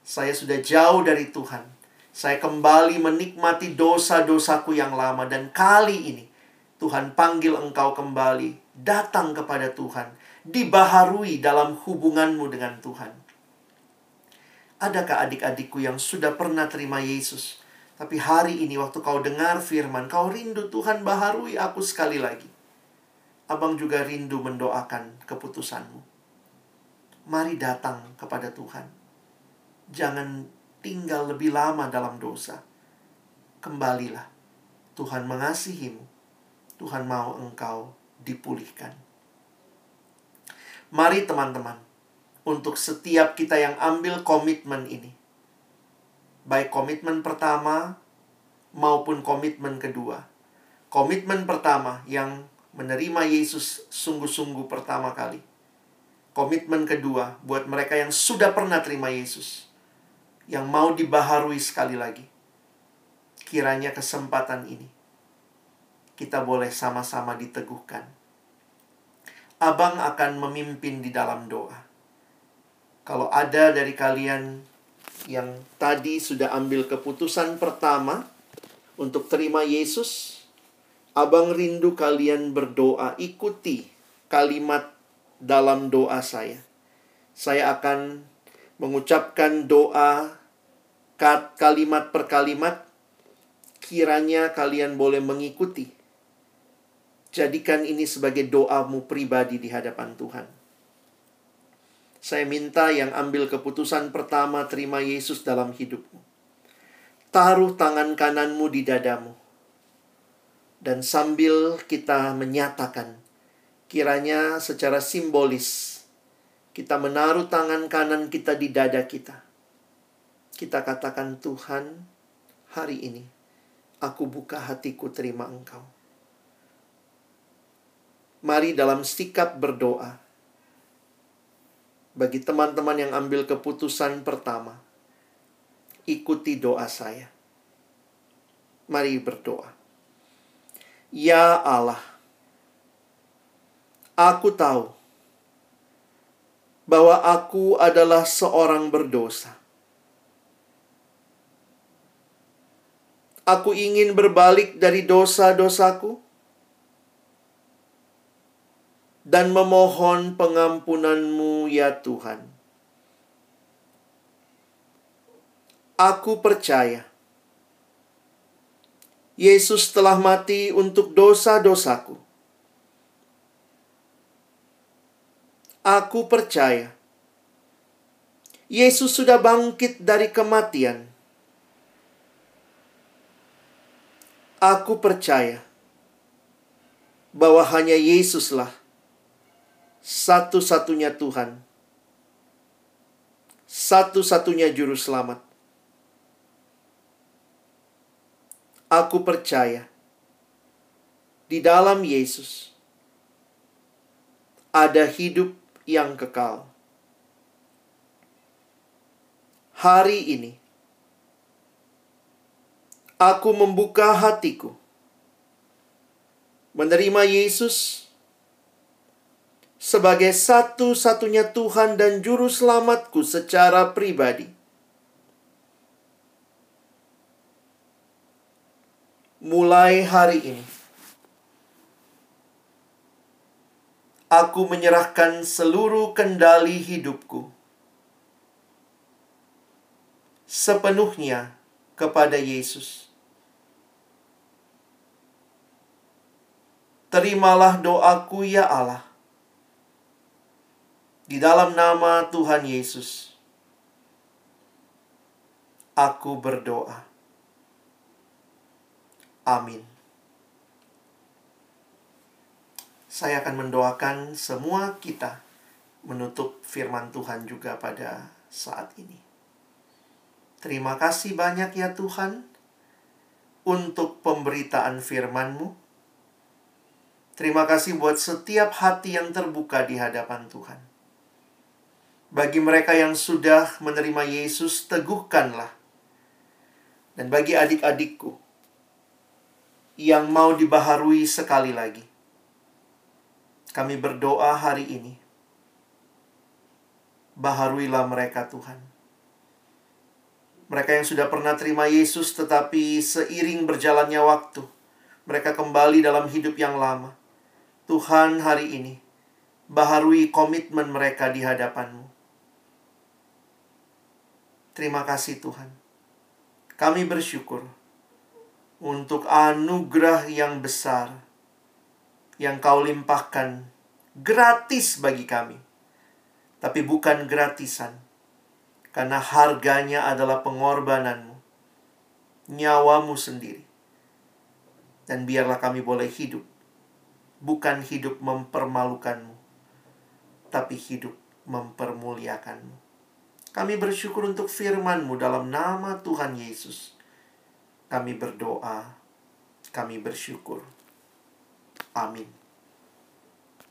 saya sudah jauh dari Tuhan, saya kembali menikmati dosa-dosaku yang lama, dan kali ini Tuhan panggil engkau kembali, datang kepada Tuhan, dibaharui dalam hubunganmu dengan Tuhan. Adakah adik-adikku yang sudah pernah terima Yesus? Tapi hari ini waktu kau dengar firman, kau rindu Tuhan baharui aku sekali lagi. Abang juga rindu mendoakan keputusanmu. Mari datang kepada Tuhan. Jangan tinggal lebih lama dalam dosa. Kembalilah. Tuhan mengasihimu. Tuhan mau engkau dipulihkan. Mari teman-teman, untuk setiap kita yang ambil komitmen ini. Baik komitmen pertama maupun komitmen kedua. Komitmen pertama yang menerima Yesus sungguh-sungguh pertama kali. Komitmen kedua buat mereka yang sudah pernah terima Yesus. Yang mau dibaharui sekali lagi. Kiranya kesempatan ini kita boleh sama-sama diteguhkan. Abang akan memimpin di dalam doa kalau ada dari kalian yang tadi sudah ambil keputusan pertama untuk terima Yesus, Abang rindu kalian berdoa, ikuti kalimat dalam doa saya. Saya akan mengucapkan doa kalimat per kalimat, kiranya kalian boleh mengikuti. Jadikan ini sebagai doamu pribadi di hadapan Tuhan. Saya minta yang ambil keputusan pertama terima Yesus dalam hidupmu. Taruh tangan kananmu di dadamu. Dan sambil kita menyatakan, kiranya secara simbolis, kita menaruh tangan kanan kita di dada kita. Kita katakan, Tuhan, hari ini aku buka hatiku terima Engkau. Mari dalam sikap berdoa, bagi teman-teman yang ambil keputusan pertama, ikuti doa saya. Mari berdoa. Ya Allah, aku tahu bahwa aku adalah seorang berdosa. Aku ingin berbalik dari dosa-dosaku dan memohon pengampunanmu ya Tuhan. Aku percaya Yesus telah mati untuk dosa-dosaku. Aku percaya Yesus sudah bangkit dari kematian. Aku percaya bahwa hanya Yesuslah satu-satunya Tuhan, satu-satunya Juru Selamat. Aku percaya di dalam Yesus ada hidup yang kekal. Hari ini, aku membuka hatiku menerima Yesus sebagai satu-satunya Tuhan dan Juru Selamatku secara pribadi. Mulai hari ini, aku menyerahkan seluruh kendali hidupku sepenuhnya kepada Yesus. Terimalah doaku, ya Allah di dalam nama Tuhan Yesus, aku berdoa. Amin. Saya akan mendoakan semua kita menutup firman Tuhan juga pada saat ini. Terima kasih banyak ya Tuhan untuk pemberitaan firman-Mu. Terima kasih buat setiap hati yang terbuka di hadapan Tuhan. Bagi mereka yang sudah menerima Yesus, teguhkanlah. Dan bagi adik-adikku yang mau dibaharui sekali lagi, kami berdoa hari ini. Baharuilah mereka, Tuhan. Mereka yang sudah pernah terima Yesus, tetapi seiring berjalannya waktu, mereka kembali dalam hidup yang lama. Tuhan, hari ini baharui komitmen mereka di hadapanmu. Terima kasih Tuhan. Kami bersyukur untuk anugerah yang besar yang kau limpahkan gratis bagi kami. Tapi bukan gratisan. Karena harganya adalah pengorbananmu. Nyawamu sendiri. Dan biarlah kami boleh hidup. Bukan hidup mempermalukanmu. Tapi hidup mempermuliakanmu. Kami bersyukur untuk firman-Mu dalam nama Tuhan Yesus. Kami berdoa, kami bersyukur. Amin.